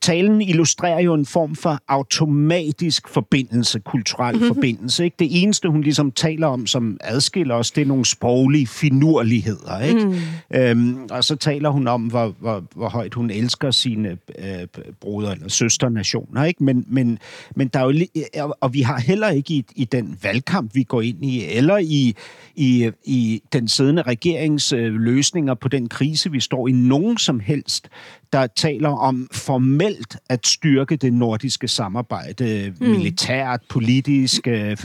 talen illustrerer jo en form for automatisk forbindelse, kulturel mm-hmm. forbindelse. Ikke? Det eneste, hun ligesom taler om, som adskiller os, det er nogle sproglige finurligheder. Ikke? Mm. Øhm, og så taler hun om, hvor, hvor, hvor højt hun elsker sine øh, broder- eller søsternationer. Ikke? Men, men, men der er jo og vi har heller ikke i, i den valgkamp, vi går ind i, eller i, i, i den siddende regerings øh, løsninger på den krise, vi står i, nogen som helst, der taler om formelt at styrke det nordiske samarbejde, mm. militært, politisk, øh,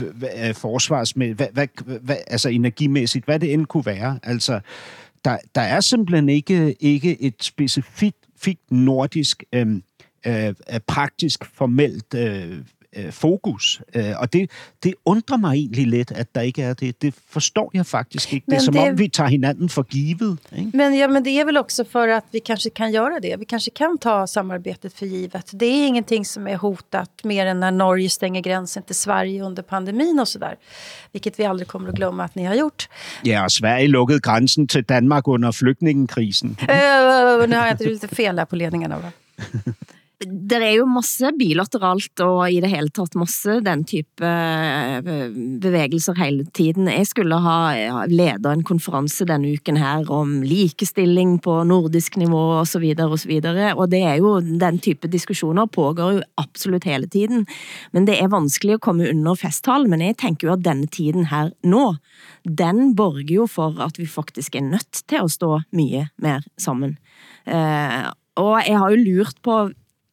øh, forsvarsmæssigt, hvad, hvad, hvad, altså energimæssigt, hvad det end kunne være. Altså, der, der er simpelthen ikke, ikke et specifikt fik nordisk, øh, øh, praktisk, formelt øh, øh, fokus. Øh, og det, det undrer mig egentlig lidt, at der ikke er det. Det forstår jeg faktisk ikke. det er Men som det- om, vi tager hinanden for givet. Ikke? Men, ja, men det är väl också för att vi kanske kan göra det. Vi kanske kan ta samarbetet för givet. Det är ingenting som är hotat mer än när Norge stänger gränsen till Sverige under pandemin och sådär. Vilket vi aldrig kommer att glömma att ni har gjort. Ja, og Sverige lukkede grænsen til Danmark under flygtningekrisen. Uh, nu har jag inte lite fel här på ledningarna va? Det er jo masse bilateralt og i det hele tatt masse den type eh, bevegelser hele tiden. Jeg skulle ha leda ledet en konference denne uken her om likestilling på nordisk nivå og så videre og så videre. Og det er jo den type diskussioner pågår jo absolutt hele tiden. Men det er vanskelig å komme under festtall, men jeg tenker jo at denne tiden her nå, den borger jo for at vi faktisk er nødt til å stå mye mer sammen. Eh, og jeg har jo lurt på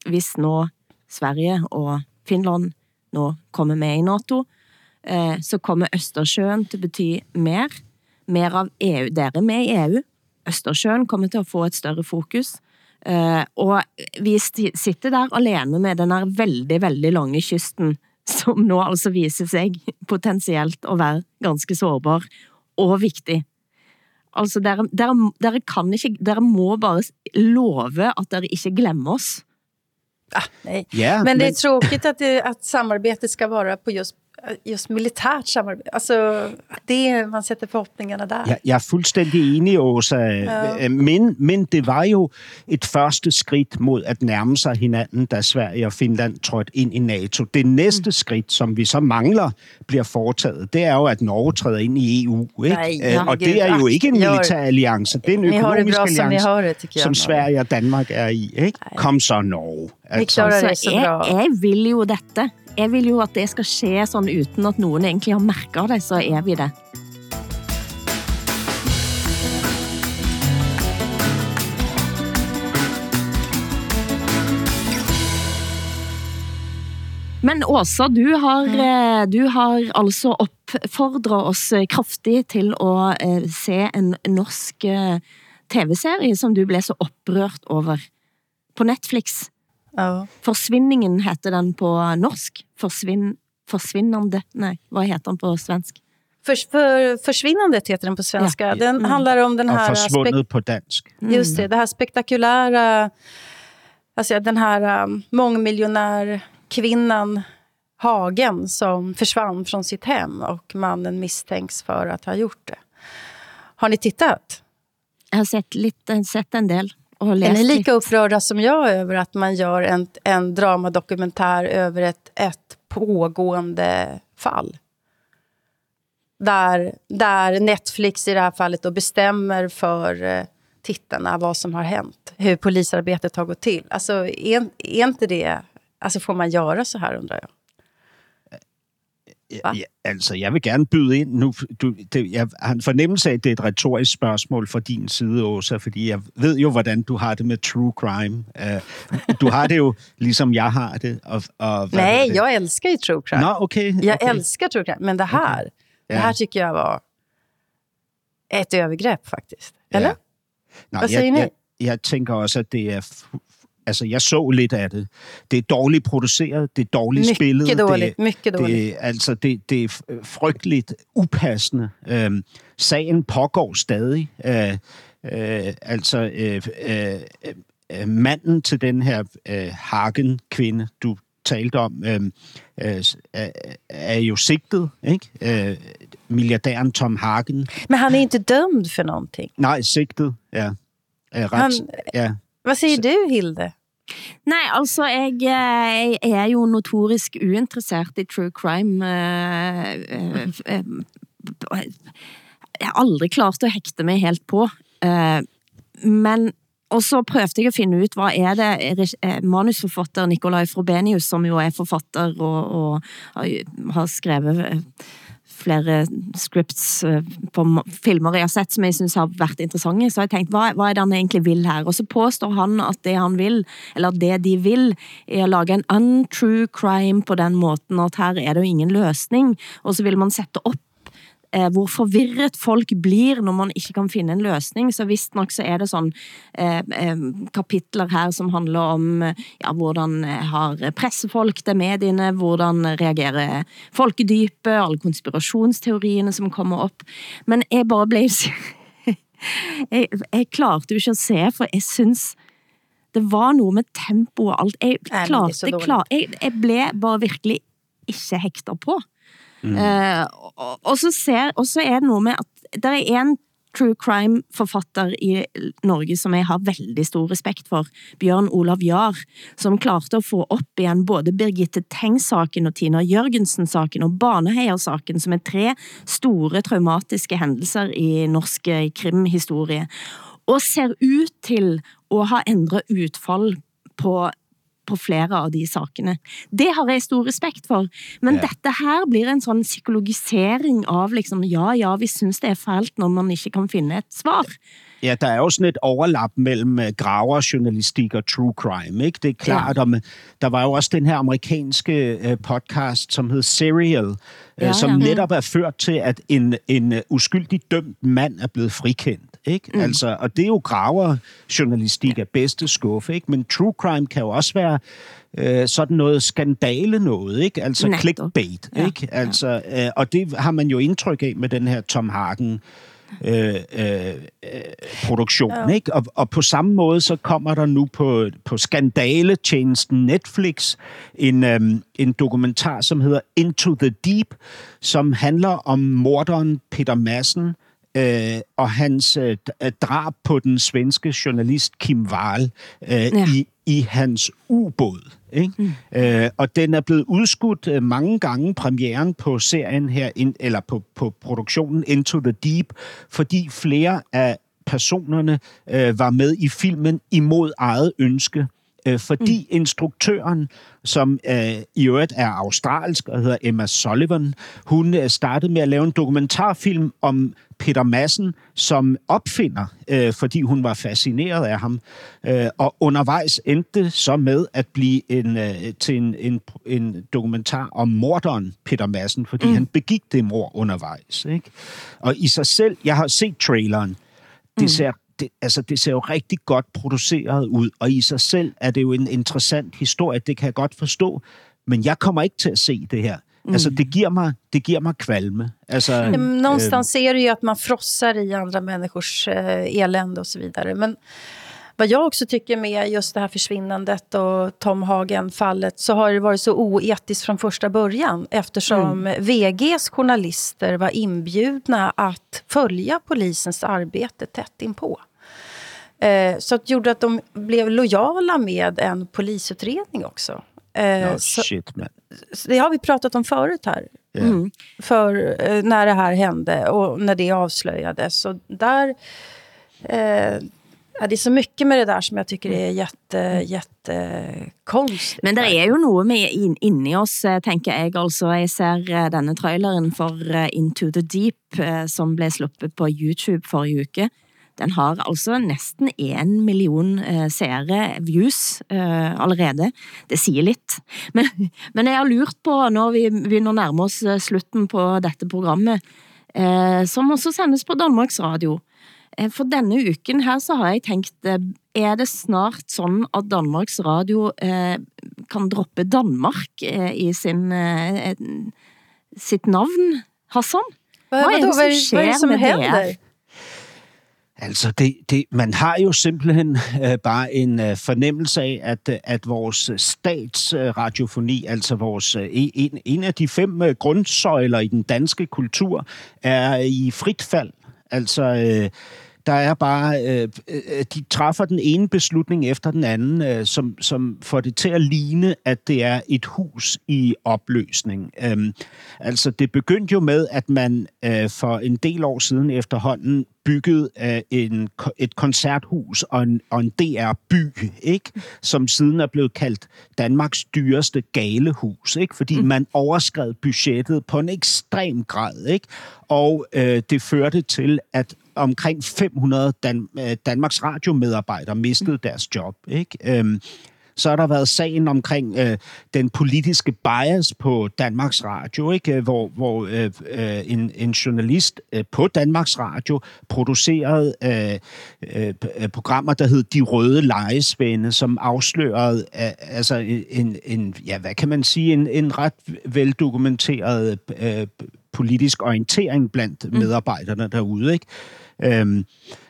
hvis nå Sverige og Finland nå kommer med i NATO, eh, så kommer Østersjøen til å bety mer. Mer av EU. Dere er med i EU. Østersjøen kommer til å få et større fokus. Eh, og vi sitter der alene med den her veldig, veldig lange kysten, som nå altså viser seg potensielt å være ganske sårbar og viktig. Altså, dere, dere, dere kan ikke, dere må bare love at dere ikke glemmer oss. Nej. Ja, men det är men- tråkigt att, det, att samarbetet ska vara på just, just militärt samarbete. Alltså, det man sätter förhoppningarna där. Jeg, jeg er fuldstændig enig, Åsa. Ja. Øh, Men, men det var jo et første skridt mod at nærme sig hinanden, da Sverige og Finland trådte ind i NATO. Det næste mm. skridt, som vi så mangler, bliver foretaget, det er jo, at Norge træder ind i EU. Ikke? Nej, ja, og det er jo ikke en militær alliance, det er en økonomisk bra som alliance, har det, som Sverige og Danmark er i. Ikke? Kom så, Norge. Altså, Ni klarar det så jeg, jeg vil jo dette. Jeg vil jo at det skal skje sånn uten at noen egentlig har merket det, så er vi det. Men Åsa, du har, eh, du har altså oppfordret oss eh, kraftig til å eh, se en norsk eh, tv-serie som du ble så opprørt over på Netflix. Ja. Forsvinningen heter den på norsk. Forsvinn, forsvinnande. Nej, vad heter den på svensk? För, för, försvinnandet heter den på svenska. Den handlar om den här... forsvundet på dansk. Just det, det här spektakulära... Alltså den här um, mångmiljonärkvinnan Hagen som försvann från sitt hem och mannen misstänks för att ha gjort det. Har ni tittat? Jeg har sett, lite, sett en del. Og Är læst ni lika upprörda som jag över att man gör en, en dramadokumentär över ett, ett pågående fall? Där, där Netflix i det här fallet då bestämmer för eh, tittarna vad som har hänt. Hur polisarbetet har gått till. Alltså, är, är inte det... Alltså, får man göra så här, undrar jag? Ja, altså, jeg vil gerne byde ind nu. Du, det, jeg har en fornemmelse af, at det er et retorisk spørgsmål fra din side, Åsa, fordi jeg ved jo, hvordan du har det med true crime. Uh, du har det jo, ligesom jeg har det. Og, og, Nej, det? jag älskar ju true crime. Nå, okay. Jag okay. älskar true crime. Men det här, det Ja. här tycker jag var ett övergrepp faktiskt. Eller? Ja. Nå, Hvad siger jeg, I? jeg, jeg tænker også, at det er altså, jeg så lidt af det. Det er dårligt produceret, det er dårligt Mycket spillet. dårligt, det, mycket dårligt. Det, altså, det, det er frygteligt upassende. Øhm, sagen pågår stadig. Øh, øh, altså, øh, øh, øh, manden til den her øh, Hagen-kvinde, du talte om, øh, øh, er, er jo sigtet, ikke? Øh, milliardæren Tom Hagen. Men han är inte dömd för någonting. Nej, sigtet, ja. Ret, Han- ja. Vad säger du, Hilde? Nei, altså, jeg, eh, jeg er jo notorisk uinteressert i true crime. Eh, eh, eh, Jeg har aldri klart å hekte meg helt på. Eh, Men, og så prøvde jeg å finne ut hva er det manusforfatter Nikolai Frobenius, som jo er forfatter og, og har- skrevet flere scripts eh, på filmer jeg har sett som jeg synes har vært interessante, så har jeg tenkt, hva, hva er det han egentlig vil her? Og så påstår han at det han vil, eller det de vil, er å lage en untrue crime på den måten at her er det jo ingen løsning, og så vil man sette opp eh, hvor forvirret folk blir når man ikke kan finne en løsning. Så visst nok så er det sånn eh, kapitler her som handler om eh, ja, hvordan eh, har pressefolk det mediene, hvordan reagerer folkedypet, alle konspirasjonsteoriene som kommer opp. Men jeg bare ble jeg, jeg klarte jo ikke å se, for jeg synes det var noe med tempo og alt. Jeg, klarte, jeg, jeg ble bare virkelig ikke hekta på. Eh, og, og, så ser, og så er det noe med at det er en true crime-forfatter i Norge som jeg har veldig stor respekt for, Bjørn Olav Jahr, som klarte å få opp igjen både Birgitte Tengs-saken og Tina Jørgensen-saken og Baneheia-saken, som er tre store traumatiske hendelser i norsk eh, krimhistorie, og ser ut til å ha endret utfall på på flere av de sakene. Det har jeg stor respekt for, men Ja. dette her blir en sånn psykologisering av liksom, ja, ja, vi synes det er fælt når man ikke kan finne et svar. Ja, der er jo sådan et overlap mellem øh, graverjournalistik og true crime, ikke? Det er klart, ja. om, der var jo også den her amerikanske øh, podcast, som hed Serial, øh, Ja, som ja. netop er ført til, at en, en uskyldig dømt mand er blevet frikendt. Ikke? Mm. Altså, og det er jo graverjournalistik af bedste skuffe, ikke? men true crime kan jo også være øh, sådan noget skandale noget, ikke? altså Netop. clickbait. Ja, Ikke? Altså, øh, og det har man jo indtryk af med den her Tom Hagen øh, øh, øh, produktion. Ja. Ikke? Og, og på samme måde så kommer der nu på, på skandaletjenesten Netflix en, øhm, en dokumentar, som hedder Into the Deep, som handler om morderen Peter Madsen øh, og hans øh, d- drab på den svenske journalist Kim Wall øh, ja. i, i hans ubåd. Ikke? Mm. Øh, og den er blevet udskudt øh, mange gange, premieren på serien her, in, eller på, på produktionen Into the Deep, fordi flere af personerne øh, var med i filmen imod eget ønske. Øh, fordi mm. instruktøren, som øh, i øvrigt er australsk og hedder Emma Sullivan, hun øh, startede med at lave en dokumentarfilm om Peter Madsen som opfinder, øh, fordi hun var fascineret af ham. Øh, og undervejs endte det så med at blive en, øh, til en, en, en dokumentar om morderen Peter Madsen, fordi mm. han begik det mord undervejs. Ikke? Og i sig selv, jeg har set traileren, det Mm. ser det, altså, det ser jo rigtig godt produceret ud, og i sig selv er det jo en interessant historie, det kan jeg godt forstå, men jeg kommer ikke til at se det her. Mm. Altså, det giver mig, det giver mig kvalme. Altså, men øh, Någonstans är det ju att man frossar i andra människors eh, elände och så vidare. Men vad jag också tycker med just det här försvinnandet och Tom Hagen-fallet så har det varit så oetiskt från första början eftersom VGs journalister var inbjudna att följa polisens arbete tätt inpå. Eh, så att gjorde att de blev lojala med en polisutredning också. Eh, så, shit, mand. så det har vi pratat om förut här. Ja. Mm. För eh, när det här hände och när det avslöjades. Så där... Eh, ja, det är så mycket med det där som jag tycker är jätte, jättekonstigt. Men det er jo noe med in, inni oss, eh, tenker jeg. Altså, jeg ser eh, denne traileren for eh, Into the Deep, som ble sluppet på YouTube forrige uke. Den har altså nesten en million eh, seere, views, eh, allerede. Det sier litt. Men, men jeg har lurt på, når vi begynner å nærme oss eh, slutten på dette programmet, eh, som også sendes på Danmarks Radio, Eh, For denne uken her så har jeg tænkt, eh, er det snart sådan at Danmarks Radio eh, kan droppe Danmark eh, i sin, eh, sitt navn, Hassan? Hvad, Hvad er det, som hvad, hvad er sker med det? Altså, det, det, man har jo simpelthen øh, bare en øh, fornemmelse af, at, øh, at vores øh, statsradiofoni, øh, altså vores øh, en, en af de fem øh, grundsøjler i den danske kultur, er i frit fald. Altså, øh, der er bare, øh, øh, de træffer den ene beslutning efter den anden, øh, som, som får det til at ligne, at det er et hus i opløsning. Øhm, altså, det begyndte jo med, at man øh, for en del år siden efterhånden byggede øh, en, et koncerthus og en, og en DR-by, ikke? som siden er blevet kaldt Danmarks dyreste galehus, ikke? fordi man overskred budgettet på en ekstrem grad. Ikke? Og øh, det førte til, at omkring 500 Dan- øh, Danmarks radiomedarbejdere mistede deres job. Ikke? Øhm, så har der været sagen omkring øh, den politiske bias på Danmarks Radio, ikke? hvor, hvor øh, øh, en, en journalist øh, på Danmarks Radio producerede øh, øh, programmer, der hed De Røde Lejesvende, som afslørede øh, altså en, en, ja, hvad kan man sige, en, en ret veldokumenteret øh, politisk orientering blandt medarbejderne derude. Ikke? Øhm,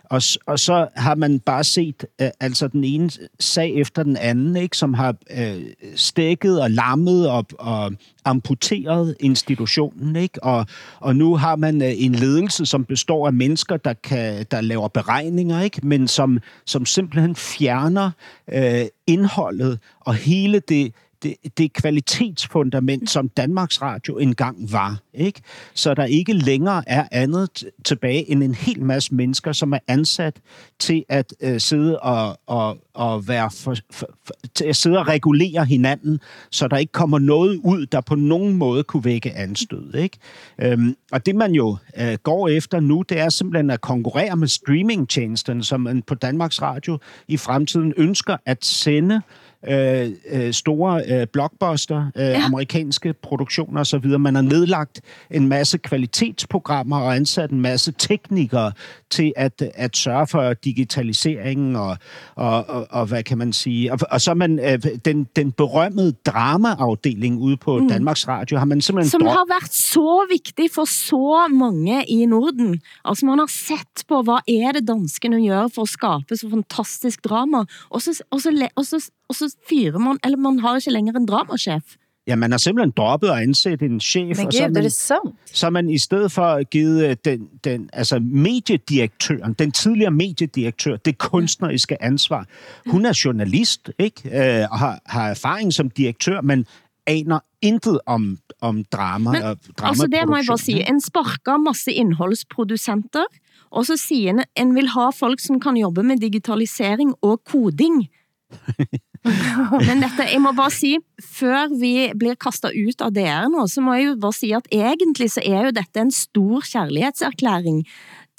og, og så har man bare set øh, altså den ene sag efter den anden, ikke, som har øh, stækket og lammet og, og amputeret institutionen. Ikke? Og, og nu har man øh, en ledelse, som består af mennesker, der, kan, der laver beregninger, ikke? men som, som simpelthen fjerner øh, indholdet og hele det det, det kvalitetsfundament, som Danmarks Radio engang var. Ikke? Så der ikke længere er andet tilbage end en hel masse mennesker, som er ansat til at øh, sidde og, og, og være for, for, for, til at sidde og regulere hinanden, så der ikke kommer noget ud, der på nogen måde kunne vække anstød. Ikke? Øhm, og det man jo øh, går efter nu, det er simpelthen at konkurrere med streamingtjenesterne, som man på Danmarks Radio i fremtiden ønsker at sende øh, øh, store øh, blockbuster, øh, ja. amerikanske produktioner osv. Man har nedlagt en masse kvalitetsprogrammer og ansat en masse teknikere til at, at sørge for digitaliseringen og, og, og, og hvad kan man sige. Og, og så man øh, den, den berømmede dramaafdeling ude på mm. Danmarks Radio, har man simpelthen... Som har været så vigtig for så mange i Norden. Altså man har sett på, hvad er det danskene gør for at skabe så fantastisk drama, og så, og så, og så, og så fyrer man, eller man har ikke længere en dramachef. Ja, man har simpelthen droppet at ansætte en chef. Men og så man, er det? Så har man i stedet for givet øh, den, den, altså mediedirektøren, den tidligere mediedirektør, det kunstneriske ansvar. Hun er journalist, ikke? Øh, og har, har erfaring som direktør, men aner intet om, om drama Men, og altså det må jeg bare sige. En sparker masse indholdsproducenter, og så siger en, en vil ha folk, som kan jobbe med digitalisering og koding. Men dette, jeg må bare sige, før vi blir kastet ut av DR nå, så må jeg jo bare sige, at egentlig så er jo dette en stor kærlighedserklæring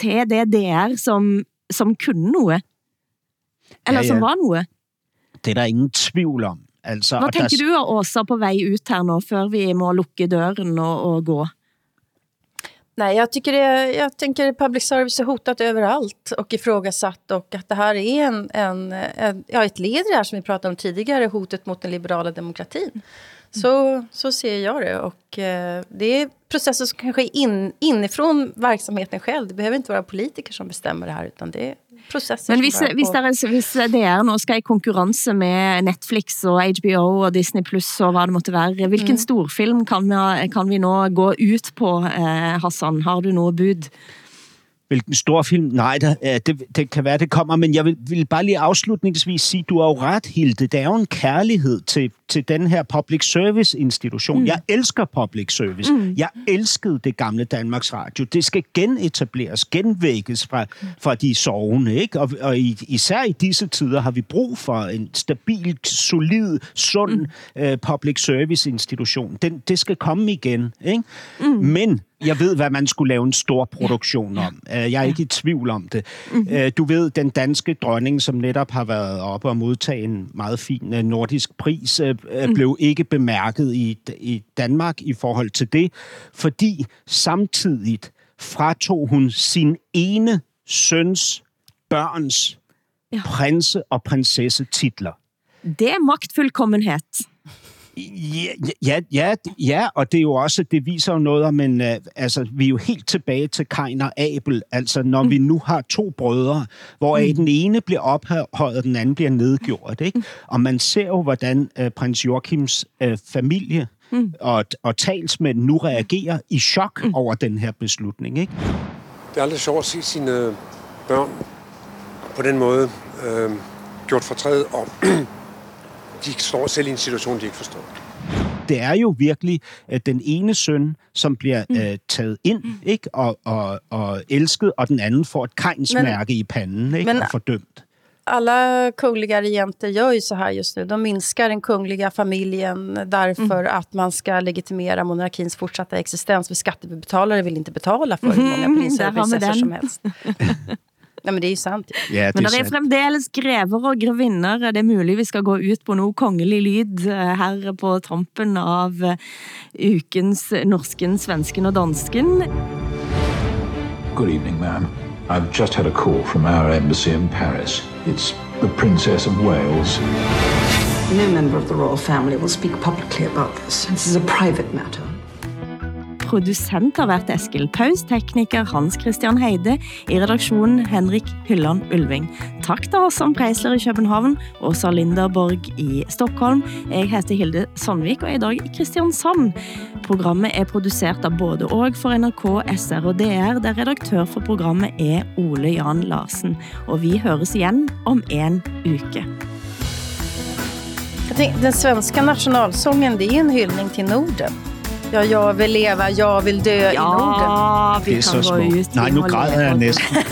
til det DR, som, som kunne noget. Eller Ja, ja. som var noget. Det er der ingen tvivl om. Altså, Hvad og der- du, Åsa, på vej ut her nå, før vi må lukke døren og, og gå? Nej, jag, tycker det, jag tänker public service är hotat överallt och ifrågasatt och att det här är en, en, en, ja, ett led i det här som vi pratade om tidigare, hotet mot den liberala demokratin. Så, så ser jag det. Och, eh, det är processer som kan ske in, inifrån verksamheten själv. Det behöver inte vara politiker som bestämmer det här, utan det processer Men hvis, hvis, på- der er, hvis DR nå skal i konkurrence med Netflix og HBO og Disney Plus og hvad det måtte være, hvilken Mm. storfilm kan vi, kan vi nå gå ut på, eh, Hassan? Har du noget bud? Hvilken stor film? Nej, der, det, det kan være, det kommer, men jeg vil, vil bare lige afslutningsvis sige, du har jo ret, Hilde. Der er jo en kærlighed til, til den her public service institution. Mm. Jeg elsker public service. Mm. Jeg elskede det gamle Danmarks Radio. Det skal genetableres, genvækkes fra, fra de sovende, ikke? Og, og i, især i disse tider har vi brug for en stabil, solid, sund mm. uh, public service institution. Den, det skal komme igen, ikke? Mm. Men jeg ved, hvad man skulle lave en stor produktion ja. om. Øh, Jeg er ikke i tvivl om det. Mm-hmm. Du ved, den danske dronning, som netop har været oppe og modtage en meget fin øh, nordisk pris, øh, mm. blev ikke bemærket i, i Danmark i forhold til det, fordi samtidig fratog hun sin ene søns børns Ja. prinse- og prinsessetitler. Det er magtfuldkommenhed. Ja, ja, ja, ja, og det er jo også, det viser jo noget om en, uh, altså vi er jo helt tilbage til Kain og Abel, altså når mm. vi nu har to brødre, hvor mm. den ene bliver ophøjet, og den anden bliver nedgjort, ikke? Og man ser jo, hvordan uh, prins Joachims uh, familie mm. og, og talsmænd nu reagerer i chok mm. over den her beslutning, ikke? Det er aldrig sjovt at se sine børn på den måde øh, gjort fortræd, og de står selv i en situation, de ikke forstår. det er jo virkelig øh, den ene søn, som bliver Mm. øh, taget ind ikke? Og, og, og elsket, og den anden får et kejnsmærke i panden ikke? men- og fordømt. Alla kungliga regenter gör ju så här just nu. De minskar den kungliga familjen därför att man ska legitimera monarkins fortsatta existens. För skattebetalare vill inte betala för hur många Mhm, prinsar och prinsessor den. som helst. Nej, men det är ju sant. Ja, Men der er fremdeles grever og grevinner. Er det mulig vi skal gå ut på noe kongelig lyd eh, her på tampen av eh, ukens norsken, svensken og dansken? Good evening, ma'am. I've just had a call from our embassy in Paris. It's the Princess of Wales. No member of the royal family will speak publicly about this. This is a private matter. Producent har været Eskil Paus, tekniker Hans Christian Heide, i redaktionen Henrik Hylland Ulving. Tak til som Preisler i København, Åsa Linderborg i Stockholm. Jeg heter Hilde Sandvik, og er i dag i Kristiansand. Programmet er produceret av både og for NRK, SR og DR, der redaktør for programmet er Ole Jan Larsen. Og vi høres igen om en uke. Jag tänk, den svenska nationalsången det är en hyllning till Norden. Ja, jag vill leva, jag vill dö i Norden. Ja, vi kan gå ut. Nej, vi nu græder leve jeg dø. næsten.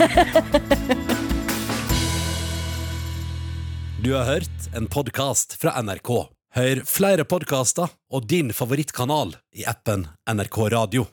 Du har hørt en podcast fra NRK. Hør flere podcaster og din favorittkanal i appen NRK Radio.